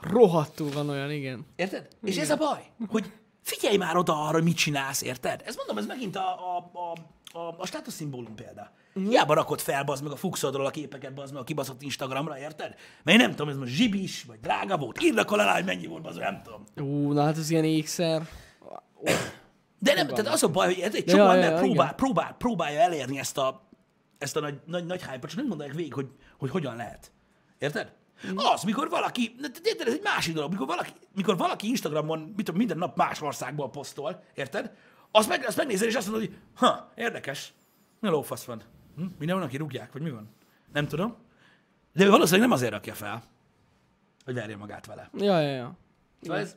Rohadtul van olyan, igen. Érted? És ez a baj, hogy figyelj már oda arra, mit csinálsz, érted? Ez mondom, ez megint a, a, a, a, a státuszszimbólum példa. Mm. Hiába rakod fel, bazd meg a fuxodról a képeket, bazd meg a kibaszott Instagramra, érted? Mert én nem tudom, ez most zsibis, vagy drága volt. Írd akkor alá, hogy mennyi volt, bazd nem tudom. Ú, na hát ez ilyen ékszer. De nem, tehát az a baj, hogy ez egy csomó ja, ember ja, próbál, próbál, próbálja elérni ezt a, ezt a nagy, nagy, nagy hype csak nem gondolják végig, hogy, hogy hogyan lehet. Érted? Mm. Az, mikor valaki, érted, ez egy másik dolog, mikor valaki, mikor valaki Instagramon mit tudom, minden nap más országból posztol, érted? Azt, meg, azt megnézed, és azt mondod, hogy ha, érdekes, mi lófasz van? Hm? Minden van, aki rúgják, vagy mi van? Nem tudom. De ő valószínűleg nem azért rakja fel, hogy verje magát vele. Ja, ja, ja. Szóval ez,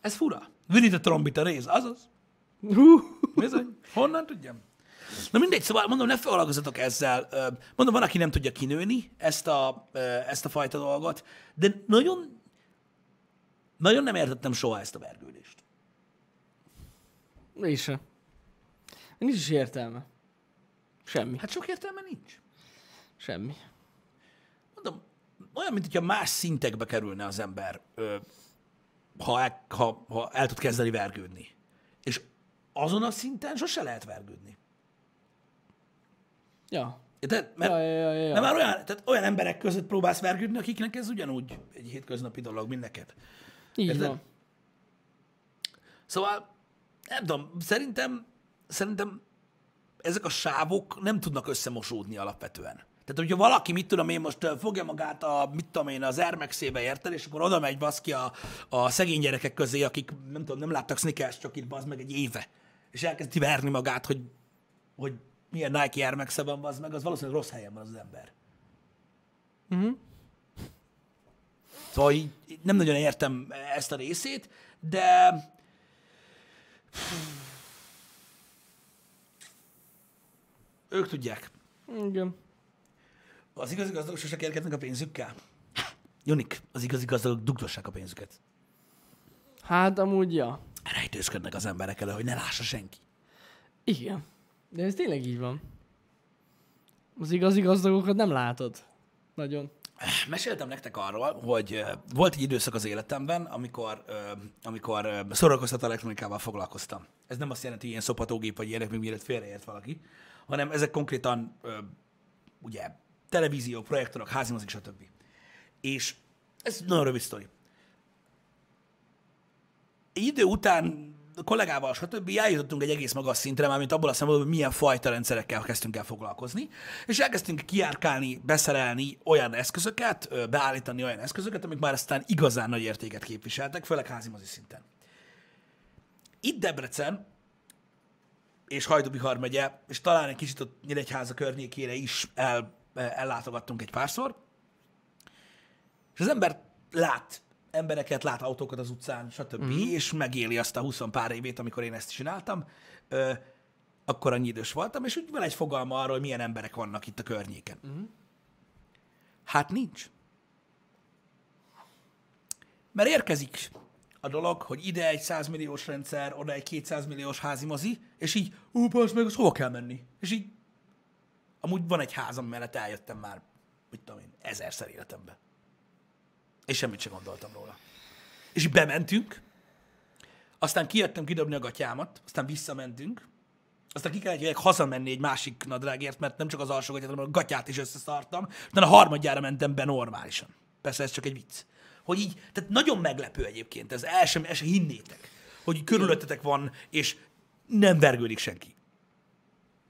ez fura. Vinit a trombita rész, azaz. Bizony. Honnan tudjam? Na mindegy, szóval mondom, ne foglalkozzatok ezzel. Mondom, van, aki nem tudja kinőni ezt a, ezt a fajta dolgot, de nagyon, nagyon nem értettem soha ezt a vergődést. Én sem. Nincs is értelme. Semmi. Hát sok értelme nincs. Semmi. Mondom, olyan, mint hogyha más szintekbe kerülne az ember, ha, el, ha, ha el tud kezdeni vergődni. És azon a szinten sose lehet vergődni. Ja. Érted? Mert, Ja, ja, ja, ja. De már olyan, tehát olyan emberek között próbálsz vergődni, akiknek ez ugyanúgy egy hétköznapi dolog, mint neked. Így Érted? van. Szóval, nem tudom, szerintem, szerintem ezek a sávok nem tudnak összemosódni alapvetően. Tehát, hogyha valaki, mit tudom én, most fogja magát a, mit tudom én, az Air Max-ébe, érted, és akkor oda megy baszki a, a szegény gyerekek közé, akik, nem tudom, nem láttak Snickers csak itt bazd meg egy éve, és elkezdi verni magát, hogy, hogy milyen Nike Air max van, az meg, az valószínűleg rossz helyen van az, az ember. Mhm. Szóval így nem nagyon értem ezt a részét, de ők tudják. Igen. Az igazi gazdagok sose kérkednek a pénzükkel. Jonik, az igazi gazdagok dugdossák a pénzüket. Hát amúgy, ja. Rejtőzködnek az emberek elő, hogy ne lássa senki. Igen. De ez tényleg így van. Az igazi gazdagokat nem látod. Nagyon. Meséltem nektek arról, hogy volt egy időszak az életemben, amikor, amikor szórakoztató elektronikával foglalkoztam. Ez nem azt jelenti, hogy ilyen szopatógép vagy ilyenek, még mielőtt félreért valaki, hanem ezek konkrétan ugye televízió, projektorok, házimozik, stb. És ez nagyon rövid sztori. Egy idő után kollégával, stb. eljutottunk egy egész magas szintre, már mint abból a szempontból, hogy milyen fajta rendszerekkel kezdtünk el foglalkozni, és elkezdtünk kiárkálni, beszerelni olyan eszközöket, beállítani olyan eszközöket, amik már aztán igazán nagy értéket képviseltek, főleg házimozi szinten. Itt Debrecen, és Hajdubihar megye, és talán egy kicsit ott Nyíregyháza környékére is el, ellátogattunk egy párszor, és az ember lát embereket, lát autókat az utcán, stb. Mm. és megéli azt a 20 pár évét, amikor én ezt csináltam. Ö, akkor annyi idős voltam, és úgy van egy fogalma arról, hogy milyen emberek vannak itt a környéken. Mm. Hát nincs. Mert érkezik a dolog, hogy ide egy 100 milliós rendszer, oda egy 200 milliós házi mozi, és így, ú, basz meg, az hova kell menni? És így, amúgy van egy házam mellett, eljöttem már, mit tudom én, ezerszer életemben. És semmit sem gondoltam róla. És így bementünk, aztán kijöttem kidobni a gatyámat, aztán visszamentünk, aztán ki kellett jöjjek hazamenni egy másik nadrágért, mert nem csak az alsó gatyát, hanem a gatyát is összeszartam, de a harmadjára mentem be normálisan. Persze ez csak egy vicc. Hogy így, tehát nagyon meglepő egyébként, ez el sem, el sem hinnétek, hogy körülöttetek van, és nem vergődik senki.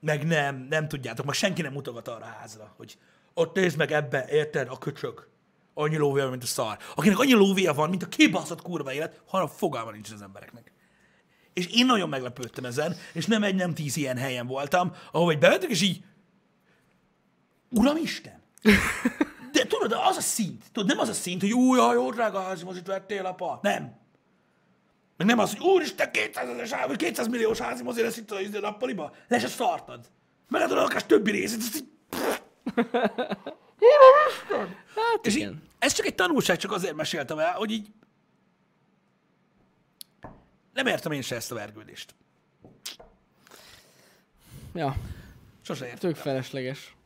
Meg nem, nem tudjátok, meg senki nem mutogat arra a házra, hogy ott nézd meg ebbe, érted, a köcsög. Annyi lóvéja, mint a szar. Akinek annyi lóvéja van, mint a kibaszott kurva élet, hanem fogalma nincs az embereknek. És én nagyon meglepődtem ezen, és nem egy, nem tíz ilyen helyen voltam, ahol egy bementünk, és így, Uramisten! De tudod, az a szint, tudod, nem az a szint, hogy új, jaj, jó, drága házi, most itt vettél, apa. Nem. Meg nem az, hogy úristen, 200, ezeres házi, vagy 200 milliós házi mozi lesz itt a izé nappaliba. Le se szartad. Megadod a lakás többi részét, ezt így... Hát És így, igen. ez csak egy tanulság, csak azért meséltem el, hogy így nem értem én se ezt a vergődést. Ja, Sose értem. tök felesleges.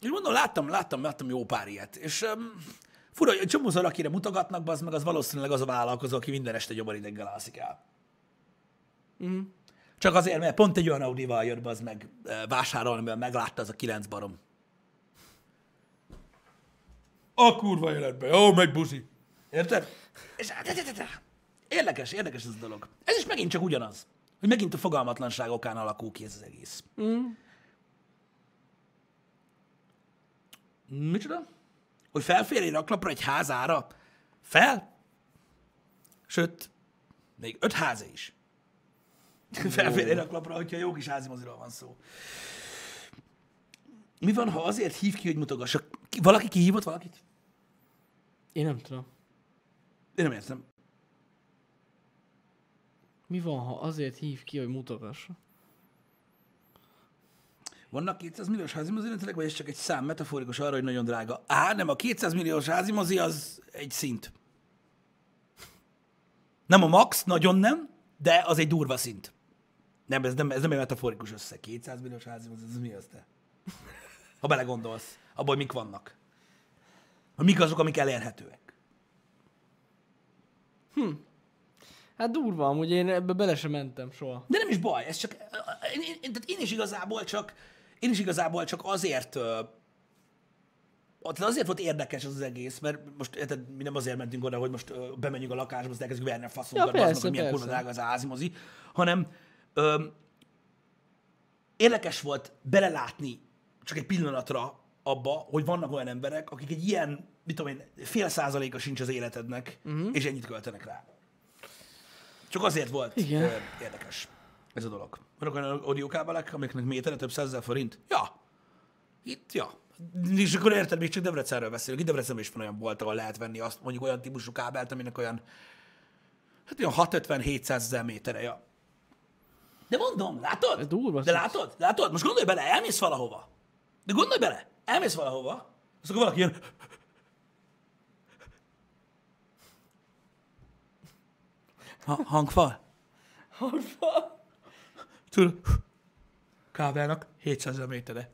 Én mondom, láttam, láttam, láttam jó pár ilyet. És um, fura, hogy csomószor, akire mutogatnak, az meg az valószínűleg az a vállalkozó, aki minden este gyomorideggel alszik el. Mhm. Csak azért, mert pont egy olyan Audi-val jött az meg vásárolni, mert meglátta az a kilenc barom. A kurva életben, jó, megy buzi. Érted? És érdekes, érdekes ez a dolog. Ez is megint csak ugyanaz. Hogy megint a fogalmatlanság okán alakul ki ez az egész. Mm. Micsoda? Hogy felfér egy raklapra egy házára? Fel? Sőt, még öt háza is. Felfér egy raklapra, hogyha jó kis házimoziról van szó. Mi van, ha azért hív ki, hogy mutogassak? Ki- Valaki kihívott valakit? Én nem tudom. Én nem értem. Mi van, ha azért hív ki, hogy mutogassa? Vannak 200 milliós házimozi rendszerek, vagy ez csak egy szám metaforikus arra, hogy nagyon drága? Á, nem, a 200 milliós házimozi az egy szint. Nem a max, nagyon nem, de az egy durva szint. Nem, ez nem, ez nem egy metaforikus összeg. 200 milliós házimozi, ez mi az te? Ha belegondolsz, abban mik vannak. Hogy mik azok, amik elérhetőek. Hát durva, amúgy én ebbe bele sem mentem soha. De nem is baj, ez csak, én, én, tehát én is igazából csak, én is igazából csak azért, ott azért volt érdekes az, az egész, mert most érted, mi nem azért mentünk oda, hogy most ö, bemenjünk a lakásba, azt elkezdjük verni a faszunkat, Ja, persze, meg, milyen kurva drága az a házimozi, hanem ö, érdekes volt belelátni csak egy pillanatra abba, hogy vannak olyan emberek, akik egy ilyen, mit tudom én, fél százaléka sincs az életednek, uh-huh. és ennyit költenek rá. Csak azért volt Igen. ö, érdekes. ez a dolog. Vannak olyan audiokábelek, amiknek métere több százezer forint. Ja. Itt, ja. És akkor érted, még csak Debrecenről beszélünk. Itt Debrecenben is van olyan bolt, ahol lehet venni azt, mondjuk olyan típusú kábelt, aminek olyan, hát olyan 650-700 ezer métere, ja. De mondom, látod? Ez durva, De látod? Látod? Most gondolj bele, elmész valahova. De gondolj bele, elmész valahova, azt akkor valaki ilyen, ha, hangfal. Hangfal. Tudod, kábelnak 700 ezer métere.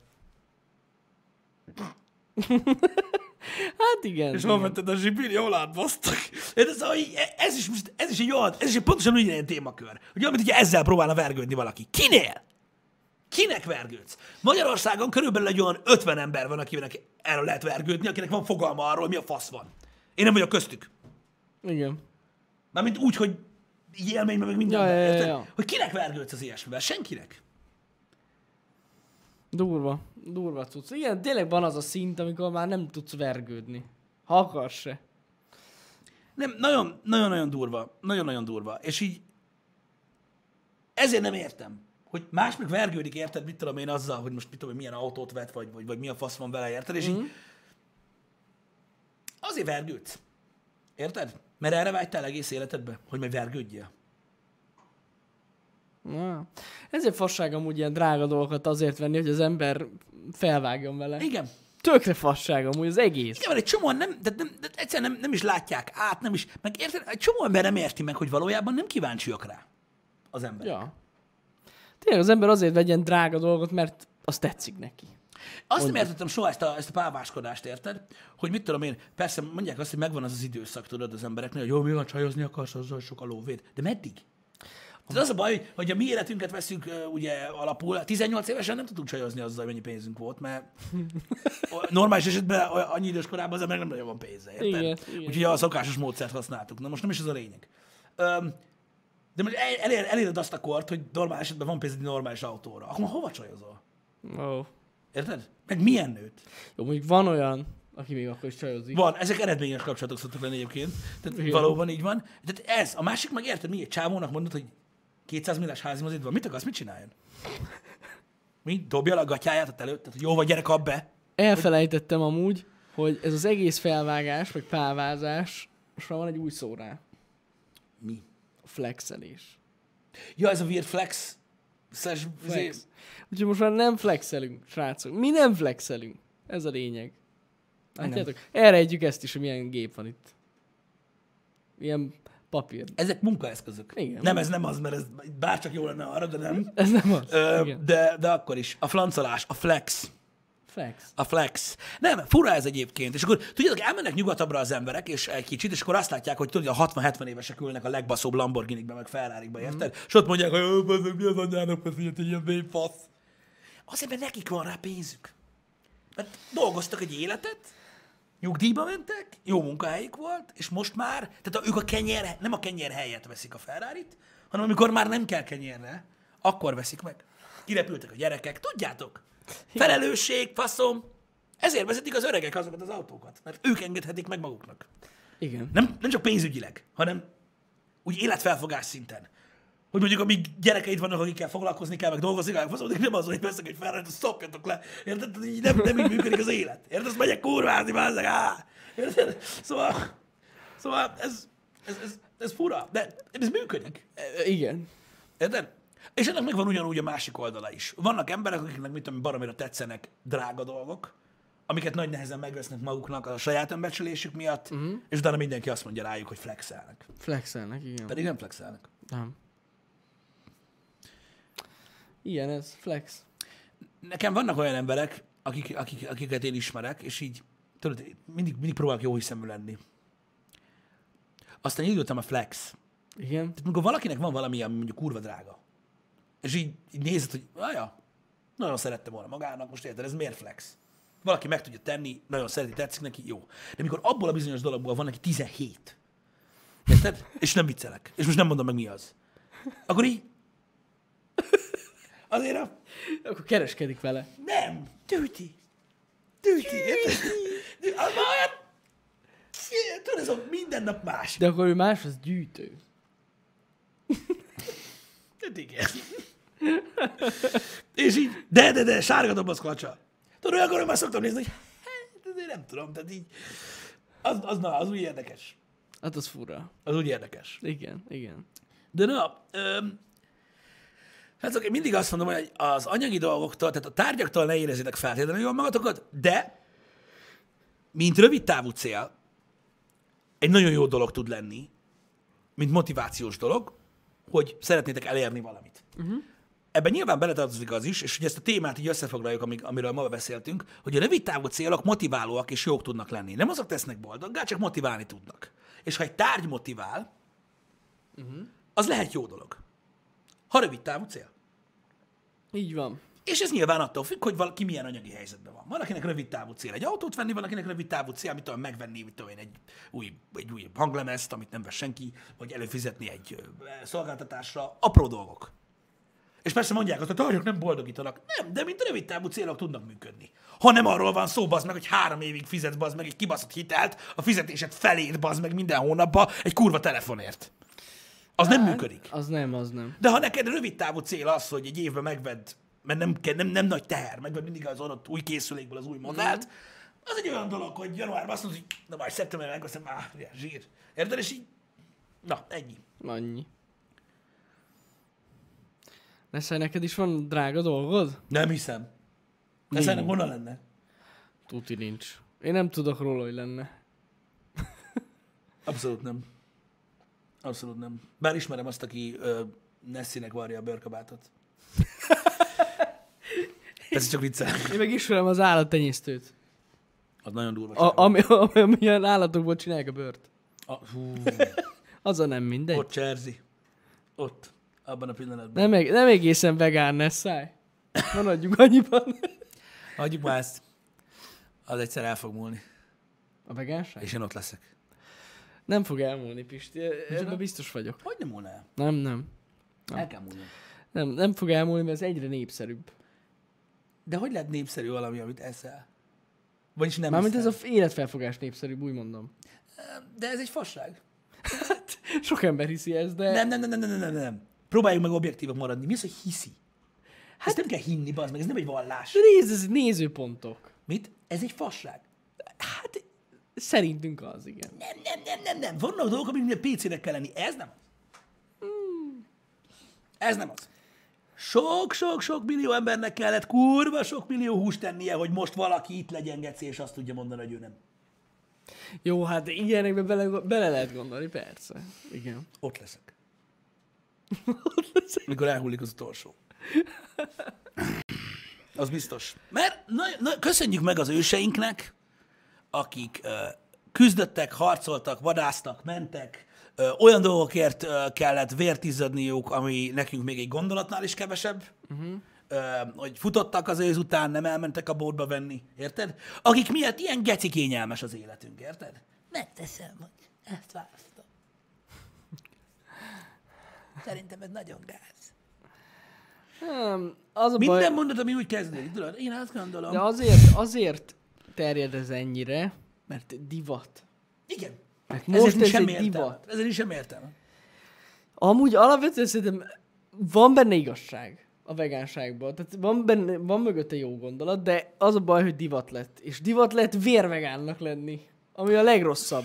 Hát igen. És van vetted a zsipír, jól átbasztak. Ez, ez, ez, is, most- ez is egy olyan, ez is egy pontosan ugyanilyen témakör. Hogy olyan, mint hogyha ezzel próbálna vergődni valaki. Kinél? Kinek vergődsz? Magyarországon körülbelül egy olyan 50 ember van, akinek erről lehet vergődni, akinek van fogalma arról, mi a fasz van. Én nem vagyok köztük. Igen. Mármint úgy, hogy így élményben, meg minden. Ja, ja, ja, ja. Hogy kinek vergődsz az ilyesmivel? Senkinek. Durva. Durva cucc. Igen, tényleg van az a szint, amikor már nem tudsz vergődni. Ha akarsz se. Nem, nagyon, nagyon-nagyon durva. Nagyon-nagyon durva. És így ezért nem értem, hogy más meg vergődik, érted, mit tudom én azzal, hogy most mit tudom milyen autót vett, vagy, vagy, vagy mi a fasz van vele, érted? És mm. így azért vergődsz. Érted? Mert erre vágytál egész életedbe, hogy majd vergődjél. Na. Ezért fasság amúgy ilyen drága dolgokat azért venni, hogy az ember felvágjon vele. Igen. Tökre fasság amúgy az egész. Igen, mert egy csomóan nem, de nem, de egyszerűen nem, nem is látják át, nem is, meg érted, egy csomó ember nem érti meg, hogy valójában nem kíváncsiak rá az ember. Ja. Tényleg az ember azért vegyen drága dolgot, mert az tetszik neki. Azt nem értettem soha ezt a, ezt a pálváskodást, érted? Hogy mit tudom én, persze mondják azt, hogy megvan az az időszak, tudod, az embereknél, hogy jó, mi van, csajozni akarsz, azzal sok a lóvéd. De meddig? Tehát az a baj, hogy a mi életünket veszünk ugye alapul, 18 évesen nem tudunk csajozni azzal, hogy mennyi pénzünk volt, mert normális esetben annyi idős korában az ember nem nagyon van pénze, érted? Igen, igen. Úgyhogy a szokásos módszert használtuk. Na most nem is ez a lényeg. Öm, de most el- elér, eléred azt a kort, hogy normál esetben van pénzed egy normális autóra. Akkor hova csajozol? Ó. Érted? Meg milyen nőt? Jó, mondjuk van olyan, aki még akkor is csajozik. Van, ezek eredményes kapcsolatok szoktak lenni egyébként. Tehát Igen. valóban így van. Tehát ez, a másik meg érted, mi egy csávónak mondod, hogy 200 milliós házimazid van, mit akarsz, mit csináljon? Mi? Dobja a gatyáját a előtt? Tehát, jó vagy, gyere, kap be. Elfelejtettem amúgy, hogy ez az egész felvágás, vagy pálvázás, most már van egy új szó rá. A flexelés. Ja, ez a weird flex. Slash, Flex. Úgyhogy most már nem flexelünk, srácok. Mi nem flexelünk. Ez a lényeg. Látjátok? Elrejtjük ezt is, hogy milyen gép van itt. Milyen papír. Ezek munkaeszközök. Igen. Nem, ez nem az, mert ez bárcsak jó lenne arra, de nem. Ez nem az. Ö, Igen. de, de akkor is. A flancolás, a flex. Flex. A flex. Nem, fura ez egyébként. És akkor tudjátok, elmennek nyugatabbra az emberek, és egy kicsit, és akkor azt látják, hogy tudod, a 60-70 évesek ülnek a legbaszóbb Lamborghini-kbe, meg ferrari érted? Mm. És ott mondják, hogy "Ó, bazzeg, mi az anyának, ez egy ilyen fasz. Azért, mert nekik van rá pénzük. Mert dolgoztak egy életet, nyugdíjba mentek, jó munkahelyük volt, és most már, tehát ők a kenyer, nem a kenyer helyet veszik a ferrari hanem amikor már nem kell kenyérre, akkor veszik meg. Kirepültek a gyerekek, tudjátok? Felelősség, faszom. Ezért vezetik az öregek azokat az autókat, mert ők engedhetik meg maguknak. Igen. Nem, nem csak pénzügyileg, hanem úgy életfelfogás szinten. Hogy mondjuk, amíg gyerekeid vannak, akikkel foglalkozni kell, meg dolgozni kell, faszom, de nem az, hogy veszek egy ferrari szopjatok le. Érted? Így Nem, nem így működik az élet. Érted? Azt megyek kurvázni, bázzeg, á! Érted? Szóval, szóval ez, ez, ez, ez fura, de ez működik. E, Igen. Érted? És ennek megvan ugyanúgy a másik oldala is. Vannak emberek, akiknek mit tudom, baromira tetszenek drága dolgok, amiket nagy nehezen megvesznek maguknak a saját önbecsülésük miatt, uh-huh. és utána mindenki azt mondja rájuk, hogy flexelnek. Flexelnek, igen. Pedig nem flexelnek. Nem. Ilyen ez, flex. Nekem vannak olyan emberek, akik, akik, akiket én ismerek, és így, tudod, mindig, mindig próbálok jó hiszemű lenni. Aztán indultam a flex. Igen. Tehát amikor valakinek van valami, ami mondjuk kurva drága, és így, így nézed, hogy aja, nagyon szerette volna magának, most érted, ez miért flex? Valaki meg tudja tenni, nagyon szereti, tetszik neki, jó. De amikor abból a bizonyos dologból van neki 17, érted? És nem viccelek, és most nem mondom meg mi az. Akkor így, azért a, Akkor kereskedik vele. nem, tűti. Tűti, tudod, ez a minden nap más. De akkor ő más, az gyűjtő. Hát igen. És így, de, de, de, sárga doboz klacsa. Tudod, olyankor már szoktam nézni, hogy hát, azért nem tudom, tehát így, az, az, na, az úgy érdekes. Hát az fura. Az úgy érdekes. Igen, igen. De na, öm, hát oké, mindig azt mondom, hogy az anyagi dolgoktól, tehát a tárgyaktól ne érezzétek feltétlenül jól magatokat, de mint rövid távú cél, egy nagyon jó dolog tud lenni, mint motivációs dolog, hogy szeretnétek elérni valamit. Uh-huh. Ebben nyilván beletartozik az is, és hogy ezt a témát így összefoglaljuk, amíg, amiről ma beszéltünk, hogy a rövid távú célok motiválóak és jók tudnak lenni. Nem azok tesznek boldoggá, csak motiválni tudnak. És ha egy tárgy motivál, uh-huh. az lehet jó dolog. Ha rövid távú cél. Így van. És ez nyilván attól függ, hogy valaki milyen anyagi helyzetben van. Van, akinek rövid távú cél egy autót venni, van, akinek rövid távú cél, amit tudom, megvenni, mit tudom én, egy új, egy új hanglemezt, amit nem vesz senki, vagy előfizetni egy szolgáltatásra. Apró dolgok. És persze mondják azt, hogy a tárgyak nem boldogítanak. Nem, de mint rövid távú célok tudnak működni. Ha nem arról van szó, bazd meg, hogy három évig fizetsz, bazd meg egy kibaszott hitelt, a fizetésed felét, bazd meg minden hónapba egy kurva telefonért. Az nem működik. Az nem, az nem. De ha neked rövid távú cél az, hogy egy évben megvedd, mert nem, kell- nem, nem nagy teher, megvedd mindig az adott új készülékből az új modellt, az egy olyan dolog, hogy januárban azt mondod, hogy na majd szeptemberben megveszem, már zsír. Érted? És így, na, ennyi. Annyi. Neszel, neked is van drága dolgod? Nem hiszem. De szerintem honnan lenne? Tuti nincs. Én nem tudok róla, hogy lenne. Abszolút nem. Abszolút nem. Bár ismerem azt, aki ö, Nessinek varja a bőrkabátot. Ez csak viccel. Én meg ismerem az állattenyésztőt. Az nagyon durva. A, ami, ami, amilyen állatokból csinálják a bört. a, hú, Az a nem mindegy. ott cserzi. Ott. Abban a pillanatban. Nem, nem egészen vegán, ne száj. Maradjunk annyiban. Hagyjuk már ezt. Az egyszer el fog múlni. A vegánság? És én ott leszek. Nem fog elmúlni, Pisti. Ebben biztos vagyok. Hogy nem múlna el? Nem, nem. El kell múlni. Nem, nem fog elmúlni, mert ez egyre népszerűbb. De hogy lehet népszerű valami, amit eszel? Vagyis nem Mármint ez a f- életfelfogás népszerűbb, úgy mondom. De ez egy fasság. Sok ember hiszi ezt, de... Nem, nem, nem, nem, nem, nem, nem, nem. Próbáljuk meg objektívak maradni. Mi az, hogy hiszi? Hát, ezt nem kell hinni, bazd meg, ez nem egy vallás. Nézd, ez nézőpontok. Mit? Ez egy fasság. Hát szerintünk az, igen. Nem, nem, nem, nem, nem. Vannak dolgok, amiknek PC-nek kell lenni. Ez nem az. Ez nem az. Sok-sok-sok millió embernek kellett kurva sok millió húst tennie, hogy most valaki itt legyen geci, és azt tudja mondani, hogy ő nem. Jó, hát ilyenekbe bele, bele lehet gondolni, persze. Igen. Ott leszek. Mikor elhullik az utolsó. Az biztos. Mert na, na, köszönjük meg az őseinknek, akik ö, küzdöttek, harcoltak, vadáztak, mentek, ö, olyan dolgokért ö, kellett vért izzadniuk, ami nekünk még egy gondolatnál is kevesebb, uh-huh. ö, hogy futottak az őz után, nem elmentek a bótba venni, érted? Akik miatt ilyen geci kényelmes az életünk, érted? Megteszem, hogy ezt választom. Szerintem ez nagyon gáz. Nem, az a Minden baj, mondat, ami úgy kezdődik, tudod? Én azt gondolom. de azért, azért terjed ez ennyire, mert divat. Igen. Mert Ezért most nincs ez semmi egy divat. Ezért nincs semmi értelme. Amúgy alapvetően szerintem van benne igazság a vegánságban. Tehát van, benne, van mögötte jó gondolat, de az a baj, hogy divat lett. És divat lett vérvegánnak lenni. Ami a legrosszabb.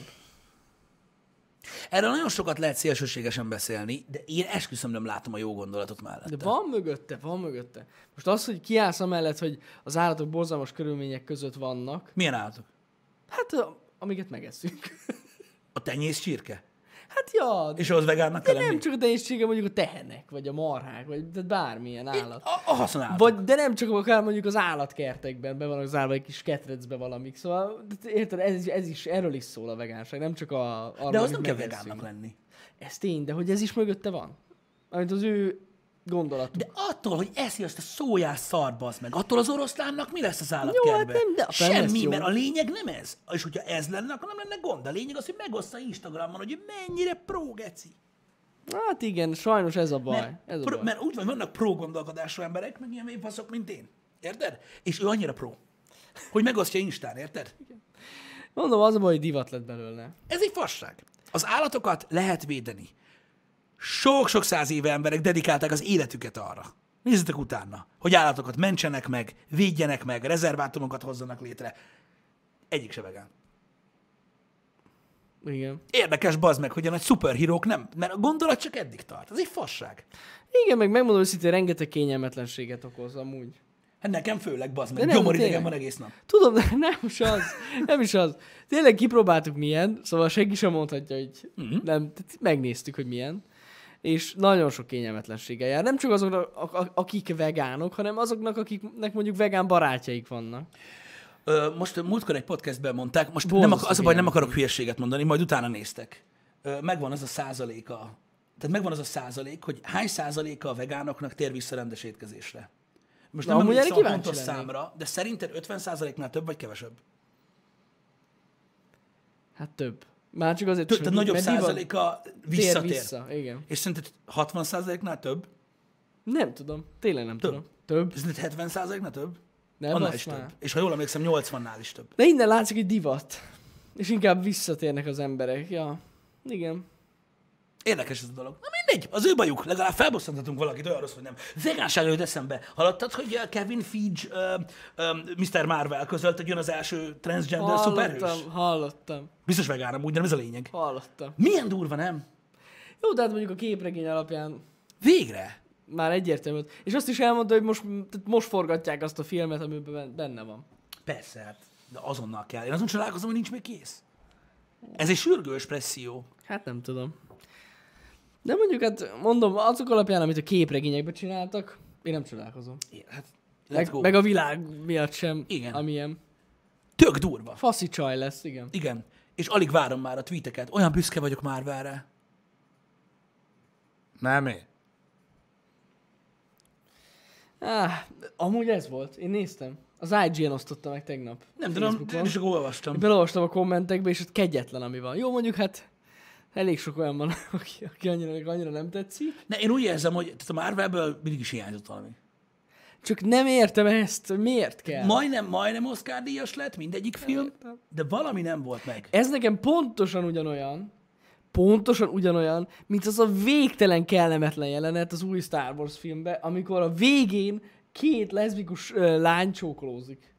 Erről nagyon sokat lehet szélsőségesen beszélni, de én esküszöm nem látom a jó gondolatot mellette. De van mögötte, van mögötte. Most az, hogy kiállsz amellett, hogy az állatok borzalmas körülmények között vannak, Milyen állatok? hát amiket megeszünk. A tenyész csirke? Hát ja, És ahhoz vegánnak kell de lenni? nem csak a tenyészsége, mondjuk a tehenek, vagy a marhák, vagy tehát bármilyen állat. A, a használat. Vagy, de nem csak akár mondjuk az állatkertekben, be vannak zárva egy kis ketrecbe valamik. Szóval, érted, ez, is- ez is, erről is szól a vegánság, nem csak a... Arról, De az nem kell vegánnak lenni. Ez tény, de hogy ez is mögötte van. Amit az ő gondolatuk. De attól, hogy eszi azt a szójás szart, bazd meg, attól az oroszlánnak mi lesz az Jó, állatkertben? hát nem, de Semmi, jó. mert a lényeg nem ez. És hogyha ez lenne, akkor nem lenne gond. A lényeg az, hogy megoszta Instagramon, hogy mennyire pro geci. Hát igen, sajnos ez a baj. Mert, ez a pro, baj. mert úgy van, vannak pro gondolkodású emberek, meg ilyen véfaszok, mint én. Érted? És ő annyira pro, hogy megosztja Instán, érted? Mondom, az a baj, hogy divat lett belőle. Ez egy fasság. Az állatokat lehet védeni. Sok-sok száz éve emberek dedikálták az életüket arra. Nézzetek utána, hogy állatokat mentsenek meg, védjenek meg, rezervátumokat hozzanak létre. Egyik se vegán. Igen. Érdekes bazd meg, hogy a nagy szuperhírók nem, mert a gondolat csak eddig tart. Ez egy fasság. Igen, meg megmondom őszintén, rengeteg kényelmetlenséget okoz amúgy. Hát nekem főleg bazd meg. Gyomoridegen van egész nap. Tudom, de nem is az. Nem is az. Tényleg kipróbáltuk milyen, szóval senki sem mondhatja, hogy uh-huh. nem, tehát megnéztük, hogy milyen. És nagyon sok kényelmetlenséggel jár. Nem csak azoknak, akik vegánok, hanem azoknak, akiknek mondjuk vegán barátjaik vannak. Ö, most múltkor egy podcastben mondták, most nem, ak- az a baj, nem akarok hülyeséget mondani, majd utána néztek. Ö, megvan az a százaléka, tehát megvan az a százalék, hogy hány százaléka a vegánoknak tér vissza rendes étkezésre. Most Na, nem emlékszem a pontos lennék. számra, de szerinted 50 százaléknál több vagy kevesebb? Hát több. Már csak azért tehát nagyobb százaléka tér visszatér. vissza. Igen. És szerinted 60 százaléknál több? Nem tudom. Tényleg nem Több. tudom. Több. Szerinted 70 százaléknál több? Nem, Annál is már. több. És ha jól emlékszem, 80-nál is több. De innen látszik, hogy divat. És inkább visszatérnek az emberek. Ja. Igen. Érdekes ez a dolog. Na mindegy, az ő bajuk. Legalább felbosszanthatunk valakit olyan rossz, hogy nem. Vegánság előtt eszembe. Hallottad, hogy uh, Kevin Feige, uh, um, Mr. Marvel közölt, hogy jön az első transgender szuperhős? Hallottam, hallottam, Biztos vegán amúgy, de nem ez a lényeg. hallottam. Milyen durva, nem? Jó, de hát mondjuk a képregény alapján Végre. már egyértelmű. volt. És azt is elmondta, hogy most, tehát most forgatják azt a filmet, amiben ben- benne van. Persze, hát, de azonnal kell. Én azon csodálkozom, hogy nincs még kész. Ez egy sürgős presszió. Hát nem tudom. De mondjuk, hát mondom, azok alapján, amit a képregényekben csináltak, én nem csodálkozom. É, Hát, Meg, meg a világ miatt sem, Igen. amilyen. Tök durva. Faszi csaj lesz, igen. Igen. És alig várom már a tweeteket. Olyan büszke vagyok Marvelre. Nem én. Ah, amúgy ez volt, én néztem. Az IGN osztotta meg tegnap. Nem tudom, én csak olvastam. Belolvastam a kommentekbe, és ott kegyetlen, ami van. Jó, mondjuk hát elég sok olyan van, aki, aki annyira, annyira nem tetszik. Ne, én úgy érzem, hogy tehát a Marvelből mindig is hiányzott valami. Csak nem értem ezt, hogy miért kell. Majdnem, majdnem Oscar díjas lett mindegyik film, de valami nem volt meg. Ez nekem pontosan ugyanolyan, pontosan ugyanolyan, mint az a végtelen kellemetlen jelenet az új Star Wars filmben, amikor a végén két leszbikus ö, lány csókolózik.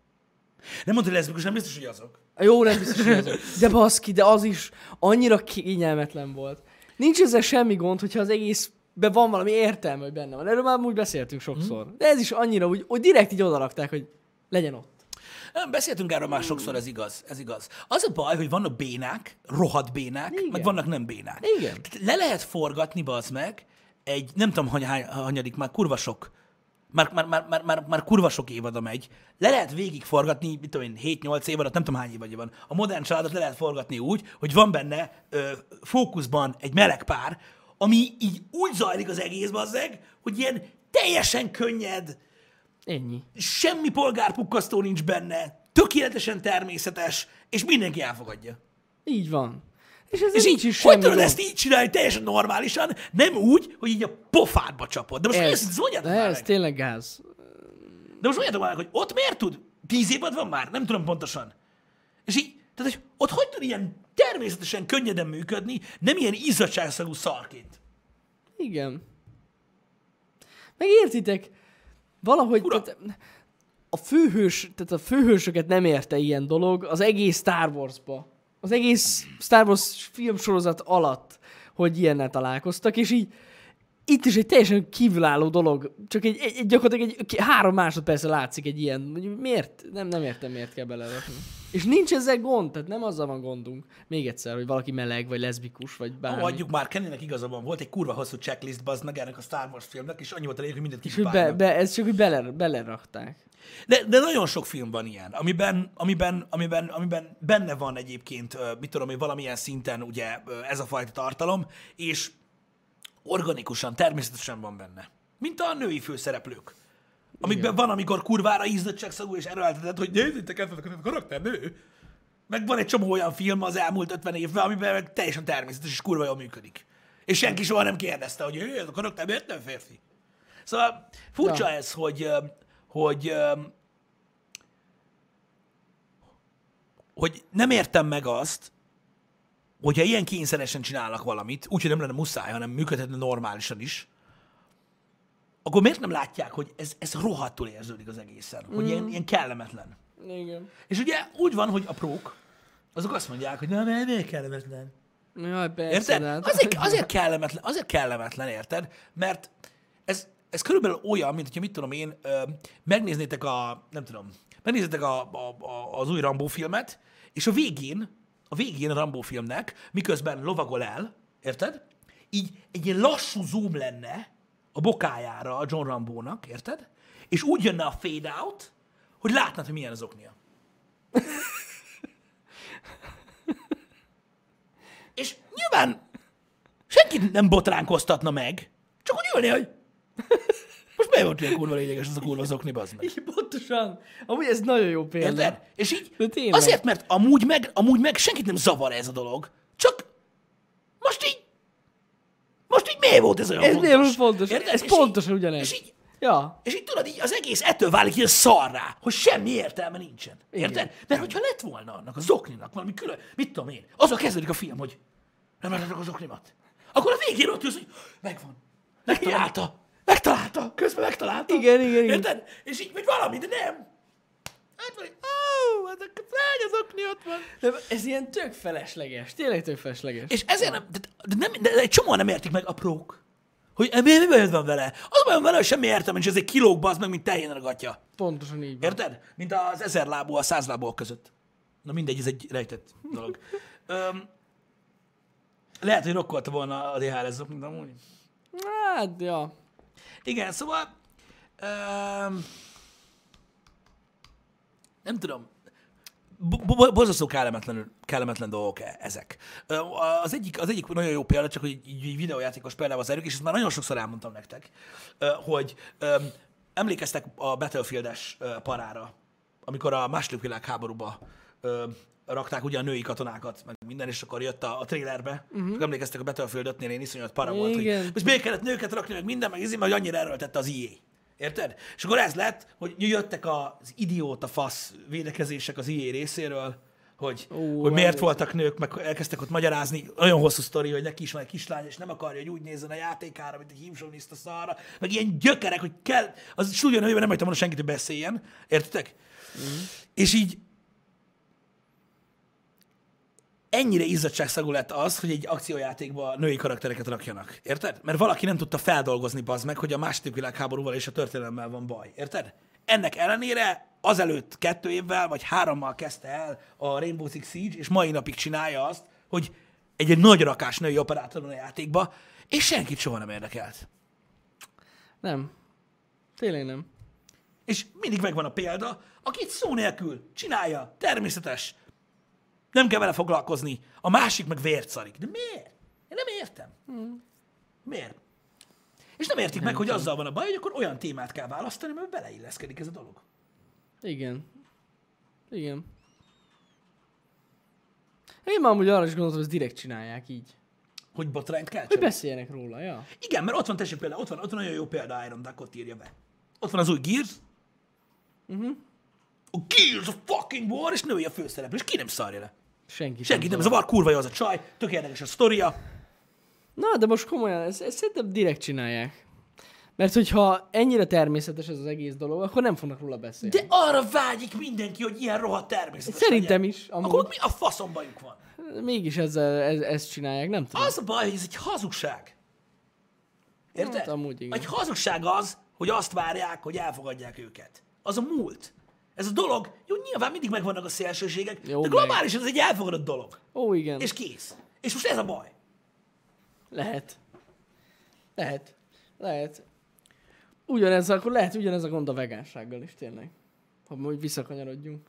Nem mondta, hogy leszbikus, nem biztos, hogy azok. Jó, nem biztos, hogy azok. De baszki, de az is annyira kényelmetlen volt. Nincs ezzel semmi gond, hogyha az egészben van valami értelme, hogy benne van. Erről már úgy beszéltünk sokszor. De ez is annyira úgy, hogy direkt így odarakták, hogy legyen ott. Nem, beszéltünk erről már sokszor, ez igaz, ez igaz. Az a baj, hogy vannak bénák, rohadt bénák, Igen. meg vannak nem bénák. Igen. Tehát le lehet forgatni, bazd meg, egy, nem tudom, hogy hány, hanyadik, már kurva sok, már, már, már, már, már, már kurva sok évada megy. Le lehet végig forgatni, mit tudom én, 7-8 évadat, nem tudom hány évadja van. A modern családot le lehet forgatni úgy, hogy van benne ö, fókuszban egy meleg pár, ami így úgy zajlik az egész, bazzeg, hogy ilyen teljesen könnyed, Ennyi. semmi polgárpukkasztó nincs benne, tökéletesen természetes, és mindenki elfogadja. Így van. És ez És így, is hogy tudod ezt így csinálni teljesen normálisan, nem úgy, hogy így a pofádba csapod. De most Ez, ez, ez meg. tényleg gáz. De most mondjátok már hogy ott miért tud? Tíz évad van már? Nem tudom pontosan. És így, tehát hogy ott hogy tud ilyen természetesen könnyeden működni, nem ilyen izzadságszagú szarként. Igen. Megértitek? Valahogy Ura. tehát, a főhős, tehát a főhősöket nem érte ilyen dolog az egész Star Wars-ba. Az egész Star Wars filmsorozat alatt, hogy ilyennel találkoztak, és így itt is egy teljesen kívülálló dolog. Csak egy, egy, egy gyakorlatilag egy, három másodpercre látszik egy ilyen. hogy Miért? Nem, nem értem, miért kell belerakni. És nincs ezzel gond, tehát nem azzal van gondunk. Még egyszer, hogy valaki meleg, vagy leszbikus, vagy bármi. Adjuk már, Kennynek igazabban volt egy kurva hosszú checklist, bazd meg ennek a Star Wars filmnek, és annyi volt lényeg, hogy mindent hogy be, kipipálnak. be, ez csak, hogy bele, belerakták. De, de nagyon sok film van ilyen, amiben, amiben, amiben, amiben benne van egyébként, mit tudom én, valamilyen szinten ugye ez a fajta tartalom, és organikusan, természetesen van benne. Mint a női főszereplők. Amikben van, amikor kurvára ízlöttségszagú és erőltetett, hogy nézzétek ezt a karakter nő. Meg van egy csomó olyan film az elmúlt 50 évben, amiben meg teljesen természetes és kurva jól működik. És senki soha nem kérdezte, hogy "Hé, ez a karakter miért nem férfi. Szóval furcsa Ja. ez, hogy, hogy, hogy nem értem meg azt, hogyha ilyen kényszeresen csinálnak valamit, úgyhogy nem lenne muszáj, hanem működhetne normálisan is, akkor miért nem látják, hogy ez, ez rohadtul érződik az egészen, hogy ilyen, ilyen kellemetlen. Igen. És ugye úgy van, hogy a prók, azok azt mondják, hogy nem, miért kellemetlen. Jaj, persze, Érted? hát- Azért, azért, kellemetlen, azért kellemetlen, érted? Mert ez, ez körülbelül olyan, mint hogyha mit tudom én, megnéznétek a, nem tudom, megnéznétek a, a, a, az új Rambo filmet, és a végén, a végén a Rambo filmnek, miközben lovagol el, érted? Így egy ilyen lassú zoom lenne a bokájára a John Rambónak, érted? És úgy jönne a fade out, hogy látnád, hogy milyen az oknia. És nyilván senki nem botránkoztatna meg, csak úgy ülni, hogy most miért volt ilyen kurva lényeges az a kurva zokni, bazd meg. Igen, pontosan. Amúgy ez nagyon jó példa. Érted? És így De tényleg. azért, mert amúgy meg, amúgy meg senkit nem zavar ez a dolog. Csak most így, most így miért volt ez olyan Ez fontos? volt fontos? Érted? Ez És pontosan így, ugyanez. És így, Ja. és így tudod, így az egész ettől válik ilyen szarrá, hogy semmi értelme nincsen. Érted? Igen. Mert hogyha lett volna annak a zokninak valami külön, mit tudom én, azzal kezdődik a film, hogy nem látnak az zoknimat. Akkor a végén ott jössz, hogy megvan. Megtalálta. Megtalálta. Közben megtalálta. Igen, igen, igen. Érted? És így, vagy valami, de nem. Hát vagy, ó, hát a lány az okni ott van. De ez ilyen tök felesleges. Tényleg tök felesleges. És ezért nem, de, de, nem, de egy csomóan nem értik meg a prók. Hogy mi, mi bajod van vele? Az bajom vele, hogy semmi értelme, és ezért kilóg az meg, mint tehén a gatya. Pontosan így van. Érted? Mint az ezer lábú a száz lábú között. Na mindegy, ez egy rejtett dolog. Öm, lehet, hogy rokkolta volna a DHL zok, mint amúgy. Hát, ja. Igen, szóval... Öm, nem tudom. Bo- bo- Borzasztó kellemetlen, kellemetlen dolgok e- ezek. Az egyik, az egyik nagyon jó példa, csak hogy így, videójátékos példával zárjuk, és ezt már nagyon sokszor elmondtam nektek, hogy emlékeztek a Battlefield-es ö, parára, amikor a második világháborúba rakták ugye a női katonákat, meg minden, és akkor jött a, a trailerbe. Uh-huh. Emlékeztek a Battlefield 5-nél, én iszonyat para volt, hogy most miért kellett nőket rakni, meg minden, meg izé, mert annyira erőltette az IE. Érted? És akkor ez lett, hogy jöttek az idióta fasz védekezések az IE részéről, hogy, Ó, hogy miért voltak nők, meg elkezdtek ott magyarázni, nagyon hosszú sztori, hogy neki is van egy kislány, és nem akarja, hogy úgy nézzen a játékára, mint egy hímsovniszta szarra, meg ilyen gyökerek, hogy kell, az stúdió nem hagytam volna senkit, hogy beszéljen, értitek? Mm. És így ennyire izzadságszagú lett az, hogy egy akciójátékba női karaktereket rakjanak. Érted? Mert valaki nem tudta feldolgozni bazd meg, hogy a második világháborúval és a történelemmel van baj. Érted? Ennek ellenére azelőtt kettő évvel vagy hárommal kezdte el a Rainbow Six Siege, és mai napig csinálja azt, hogy egy, egy nagy rakás női operátor a játékba, és senkit soha nem érdekelt. Nem. Tényleg nem. És mindig megvan a példa, aki szó nélkül csinálja, természetes, nem kell vele foglalkozni, a másik meg vért szarik. De miért? Én nem értem. Miért? És nem értik meg, hogy azzal van a baj, hogy akkor olyan témát kell választani, mert beleilleszkedik ez a dolog. Igen. Igen. Én már amúgy arra is gondoltam, hogy ezt direkt csinálják így. Hogy botrányt kell Hogy beszéljenek róla, ja. Igen, mert ott van, tessék például, ott van, ott van nagyon jó példa, Iron Duck ott írja be. Ott van az új Gears, Uh-huh. a Gears of fucking War, és női a főszereplő, és ki nem szarja le. Senki. Senki nem zavar, kurva jó az a csaj, tök érdekes a sztoria. Na, de most komolyan, ezt, ezt szerintem direkt csinálják. Mert hogyha ennyire természetes ez az egész dolog, akkor nem fognak róla beszélni. De arra vágyik mindenki, hogy ilyen rohadt természetes Szerintem legyen. is, amúgy. Akkor mi a faszom bajuk van? Mégis ezzel, ez, ezt csinálják, nem tudom. Az a baj, hogy ez egy hazugság. Érted? Hát, amúgy igen. Egy hazugság az, hogy azt várják, hogy elfogadják őket. Az a múlt. Ez a dolog, jó, nyilván mindig megvannak a szélsőségek, Jó, de meg. globálisan ez egy elfogadott dolog. Ó, igen. És kész. És most ez a baj. Lehet. Lehet. Lehet. Ugyanez, akkor lehet ugyanez a gond a vegánsággal is tényleg. Ha majd visszakanyarodjunk.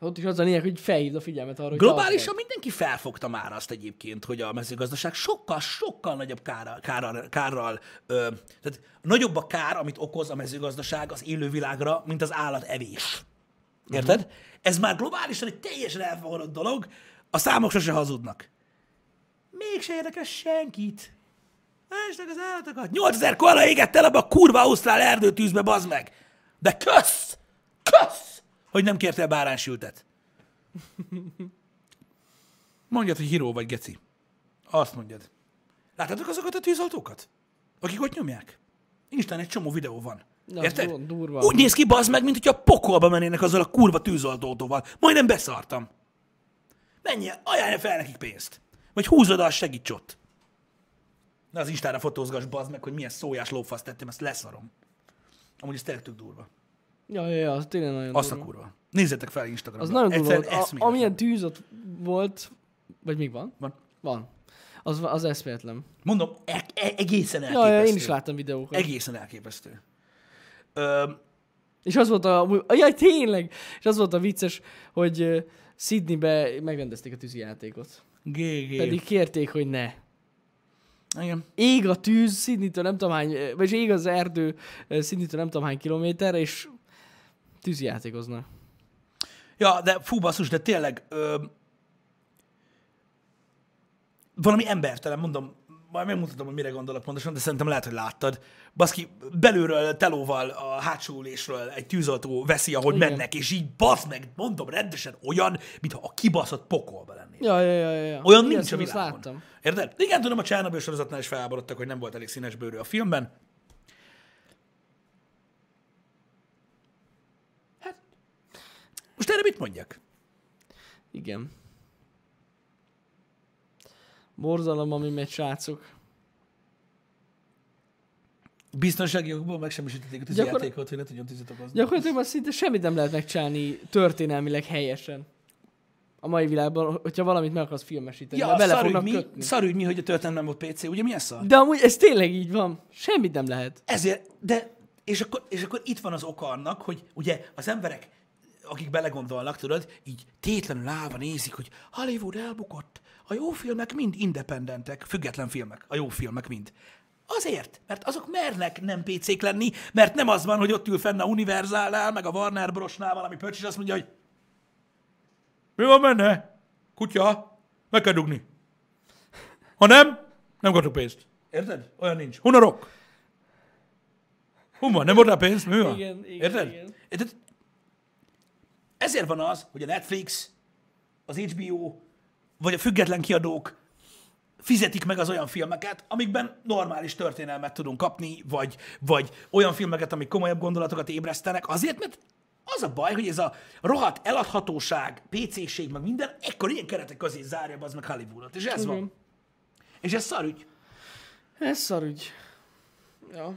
Ott is az a lényeg, hogy felhívd a figyelmet arra, hogy Globálisan mindenki felfogta már azt egyébként, hogy a mezőgazdaság sokkal, sokkal nagyobb kára, kárral, kárral ö, tehát nagyobb a kár, amit okoz a mezőgazdaság az élővilágra, mint az állatevés. Érted? Uh-huh. Ez már globálisan egy teljesen elfogadott dolog, a számok sose hazudnak. Mégse érdekes senkit. Estek az állatokat. 8000 koala égett el abba a kurva ausztrál erdőtűzbe, bazd meg. De kösz! Kösz! Hogy nem kértél báránysültet. mondjad, hogy híró vagy, geci. Azt mondjad. Láttátok azokat a tűzoltókat? Akik ott nyomják? Instán egy csomó videó van. Na, Érted? du- durva. Úgy néz ki, bazd meg, mint hogyha pokolba mennének azzal a kurva tűzoltótóval. Majdnem beszartam. Menj ajánlja fel nekik pénzt. Vagy húzod el, segíts ott. Na az Instára fotózgass, bazd meg, hogy milyen szójás lófaszt tettem, ezt leszarom. Amúgy ez tényleg tök durva. Ja, ja, ja, az tényleg nagyon Azt a durva. kurva. Nézzetek fel Instagramra. Az nagyon durva Egyszerűen volt. A, amilyen tűz ott volt, vagy még van? Van. Van. Az, az eszméletlen. Mondom, e- e- egészen Ja, elképesztő. ja, én is láttam videókat. Egészen elképesztő. Ö, És az volt a... Jaj, tényleg! És az volt a vicces, hogy uh, Sydneybe megrendezték a tűzijátékot. GG. Pedig kérték, hogy ne. Igen. Ég a tűz Sydneytől nem tudom hány, vagy ég az erdő Sydneytől nem tudom hány kilométerre, és tűzijátékoznak. Ja, de fú, basszus, de tényleg ö, valami embertelen, mondom, majd megmutatom, hogy mire gondolok pontosan, de szerintem lehet, hogy láttad. Baszki, belülről, telóval, a hátsó ülésről egy tűzoltó veszi, ahogy Igen. mennek, és így basz meg, mondom, rendesen olyan, mintha a kibaszott pokolba lennél. Ja, ja, ja, ja. Olyan Igen, nincs a világon. láttam. Érted? Igen, tudom, a Csernobyl sorozatnál is felháborodtak, hogy nem volt elég színes bőrű a filmben. Most erre mit mondjak? Igen. Borzalom, ami megy, srácok. Biztonsági jogból megsemmisítették a Gyakor- tűzjátékot, hogy ne tudjon tüzet okozni. Gyakorlatilag már szinte semmit nem lehet megcsinálni történelmileg helyesen. A mai világban, hogyha valamit meg akarsz filmesíteni, Ja, bele szarügy fognak mi, kötni. szarügy mi, hogy a történet nem volt PC, ugye milyen szar? De amúgy ez tényleg így van. Semmit nem lehet. Ezért, de, és akkor, és akkor itt van az oka annak, hogy ugye az emberek, akik belegondolnak, tudod, így tétlenül állva nézik, hogy Hollywood elbukott, a jó filmek mind independentek, független filmek, a jó filmek mind. Azért, mert azok mernek nem PC-k lenni, mert nem az van, hogy ott ül fenn a Universalnál, meg a Warner Brosnál valami pöcs, és azt mondja, hogy mi van benne? Kutya, meg kell dugni. Ha nem, nem kapok pénzt. Érted? Olyan nincs. Hunarok. Hon van? Nem volt rá pénz? Mi van? Igen, igen, Érted? igen. Érted? Ezért van az, hogy a Netflix, az HBO, vagy a független kiadók fizetik meg az olyan filmeket, amikben normális történelmet tudunk kapni, vagy, vagy olyan filmeket, amik komolyabb gondolatokat ébresztenek, azért, mert az a baj, hogy ez a rohadt eladhatóság, PC-ség, meg minden, ekkor ilyen keretek közé zárja az meg Hollywoodot. És ez van. Igen. És ez szarügy. Ez szarügy. Ja.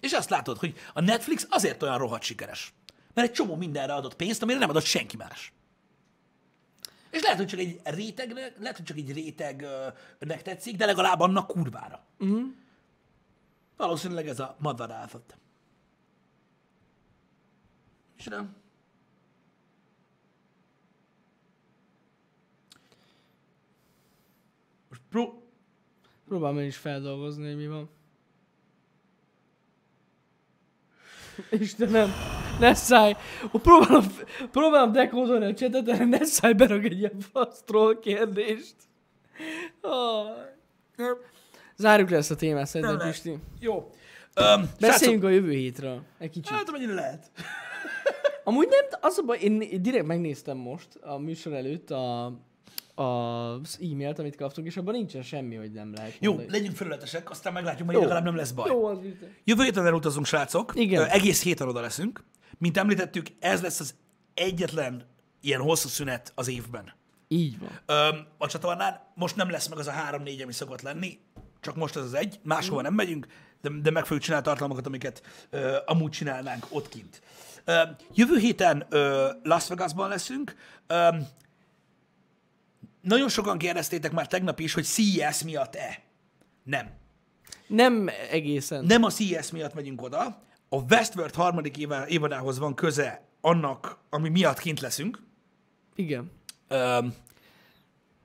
És azt látod, hogy a Netflix azért olyan rohadt sikeres. Mert egy csomó mindenre adott pénzt, amire nem adott senki más. És lehet, hogy csak egy rétegnek, lehet, hogy csak egy rétegnek tetszik, de legalább annak kurvára. Uh-huh. Valószínűleg ez a madarászat. És nem. Most pró- Próbálom én is feldolgozni, hogy mi van. Istenem, ne szállj! Próbálom, próbálom dekódolni a csetet, de ne szállj berag egy ilyen fasztról kérdést. Oh. Zárjuk le ezt a témát szerintem, Pisti. Jó. Um, Beszéljünk a jövő hétről. Egy kicsit. Hát, amennyire lehet. Amúgy nem, az a baj, én direkt megnéztem most a műsor előtt a, az e-mailt, amit kaptunk, és abban nincsen semmi, hogy nem lehet Jó, mondani. legyünk felületesek, aztán meglátjuk, Jó. legalább nem lesz baj. Jó, az biztos. Jövő héten elutazunk, srácok. Igen. Ö, egész héten oda leszünk. Mint említettük, ez lesz az egyetlen ilyen hosszú szünet az évben. Így van. Öm, a csatornán most nem lesz meg az a három-négy, ami szokott lenni, csak most ez az egy, máshova nem megyünk, de, de meg fogjuk csinálni tartalmakat, amiket ö, amúgy csinálnánk ott kint. Ö, jövő héten ö, Las Vegasban leszünk. Ö, nagyon sokan kérdeztétek már tegnap is, hogy CES miatt-e. Nem. Nem egészen. Nem a CES miatt megyünk oda, a Westworld harmadik éve, évadához van köze annak, ami miatt kint leszünk, Igen. Öm,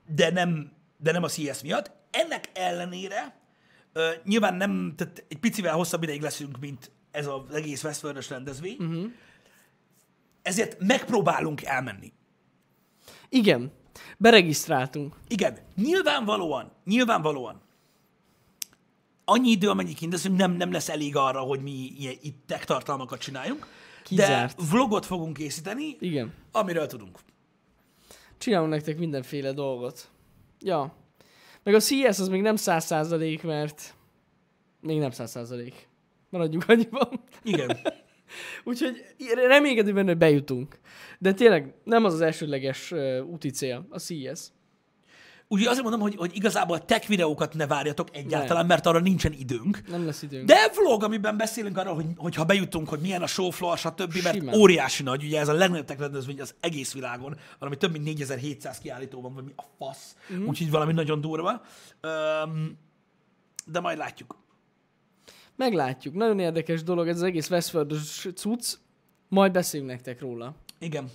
de nem, de nem a CS miatt. Ennek ellenére ö, nyilván nem, tehát egy picivel hosszabb ideig leszünk, mint ez az egész Westworld-ös rendezvény, uh-huh. ezért megpróbálunk elmenni. Igen. Beregisztráltunk. Igen, nyilvánvalóan, nyilvánvalóan annyi idő, amennyi kint leszünk, nem, nem lesz elég arra, hogy mi ilyen, itt tech tartalmakat csináljunk, Kizárt. de vlogot fogunk készíteni, Igen. amiről tudunk. Csinálunk nektek mindenféle dolgot. Ja. Meg a CS az még nem száz százalék, mert még nem száz százalék. Maradjunk annyiban. Igen. Úgyhogy reménykedünk benne, hogy bejutunk. De tényleg nem az az elsődleges uh, úti cél, a CS. Úgyhogy azért mondom, hogy, hogy igazából tech videókat ne várjatok egyáltalán, mert arra nincsen időnk. Nem lesz időnk. De vlog, amiben beszélünk arról, hogy, hogy ha bejutunk, hogy milyen a show floor, stb., mert Simán. óriási nagy, ugye ez a legnagyobb tech rendezvény az egész világon, valami több mint 4700 kiállító van, vagy mi a fasz, mm. úgyhogy valami nagyon durva. Um, de majd látjuk. Meglátjuk. Nagyon érdekes dolog ez az egész westworld cucc. Majd beszélünk nektek róla. Igen.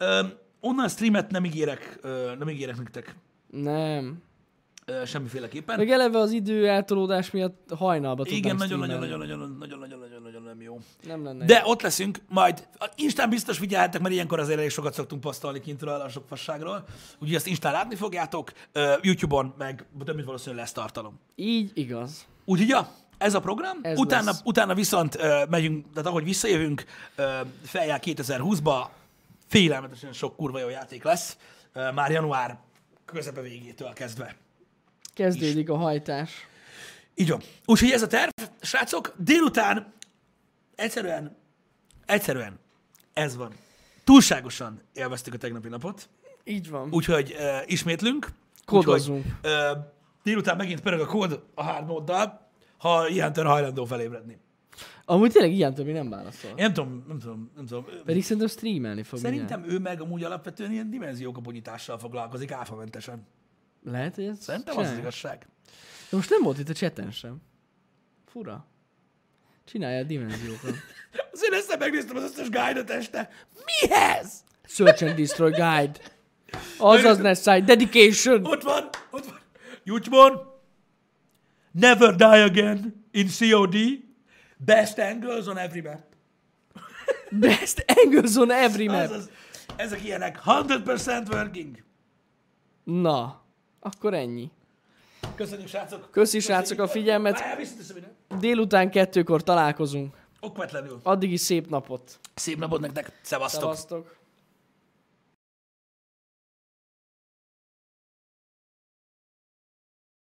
Um, onnan streamet nem ígérek, uh, nem ígérek nektek Nem. uh, semmiféleképpen. Meg eleve az idő eltolódás miatt hajnalba Igen, streamelni. nagyon-nagyon-nagyon-nagyon-nagyon-nagyon nem jó. Nem lenne. De ott leszünk, majd Instán biztos figyelhettek, mert ilyenkor azért elég sokat szoktunk posztolni kintről a sok fasságról. Úgyhogy ezt Instán látni fogjátok, Ö, YouTube-on meg több mint valószínűleg lesz tartalom. Így igaz. Úgyhogy ja, ez a program. Ez utána, lesz. utána viszont ö, megyünk, tehát ahogy visszajövünk, ö, feljár 2020-ba, félelmetesen sok kurva jó játék lesz, ö, már január közepe végétől kezdve. Kezdődik a hajtás. Így van. Úgyhogy ez a terv, srácok, délután egyszerűen, egyszerűen ez van. Túlságosan élveztük a tegnapi napot, Így van. úgyhogy uh, ismétlünk. Kódozzunk. Úgyhogy, uh, délután megint pörög a kód a hard móddal, ha ilyen tör hajlandó felébredni. Amúgy tényleg ilyen többi nem válaszol. Én nem tudom, nem tudom, nem tudom. Pedig szerintem streamelni fog mindjárt. Szerintem ő meg amúgy alapvetően ilyen dimenziókaponyítással foglalkozik áfamentesen. Lehet, hogy ez Szerintem az az csinálja. igazság. De most nem volt itt a chaten sem. Fura. Csinálja a dimenziókat. Azért ezt megnéztem az összes guide-ot este. Mihez? Search and Destroy Guide. Azaz Nessai. Dedication. Ott van, ott van. YouTube-on. Never die again in COD. Best angles on every map. Best angles on every map. Azaz, ezek ilyenek. 100% working. Na, akkor ennyi. Köszönjük, srácok. Köszi, srácok, a figyelmet. Délután kettőkor találkozunk. Okvetlenül. Addig is szép napot. Szép napot nektek. Szevasztok. Szevasztok.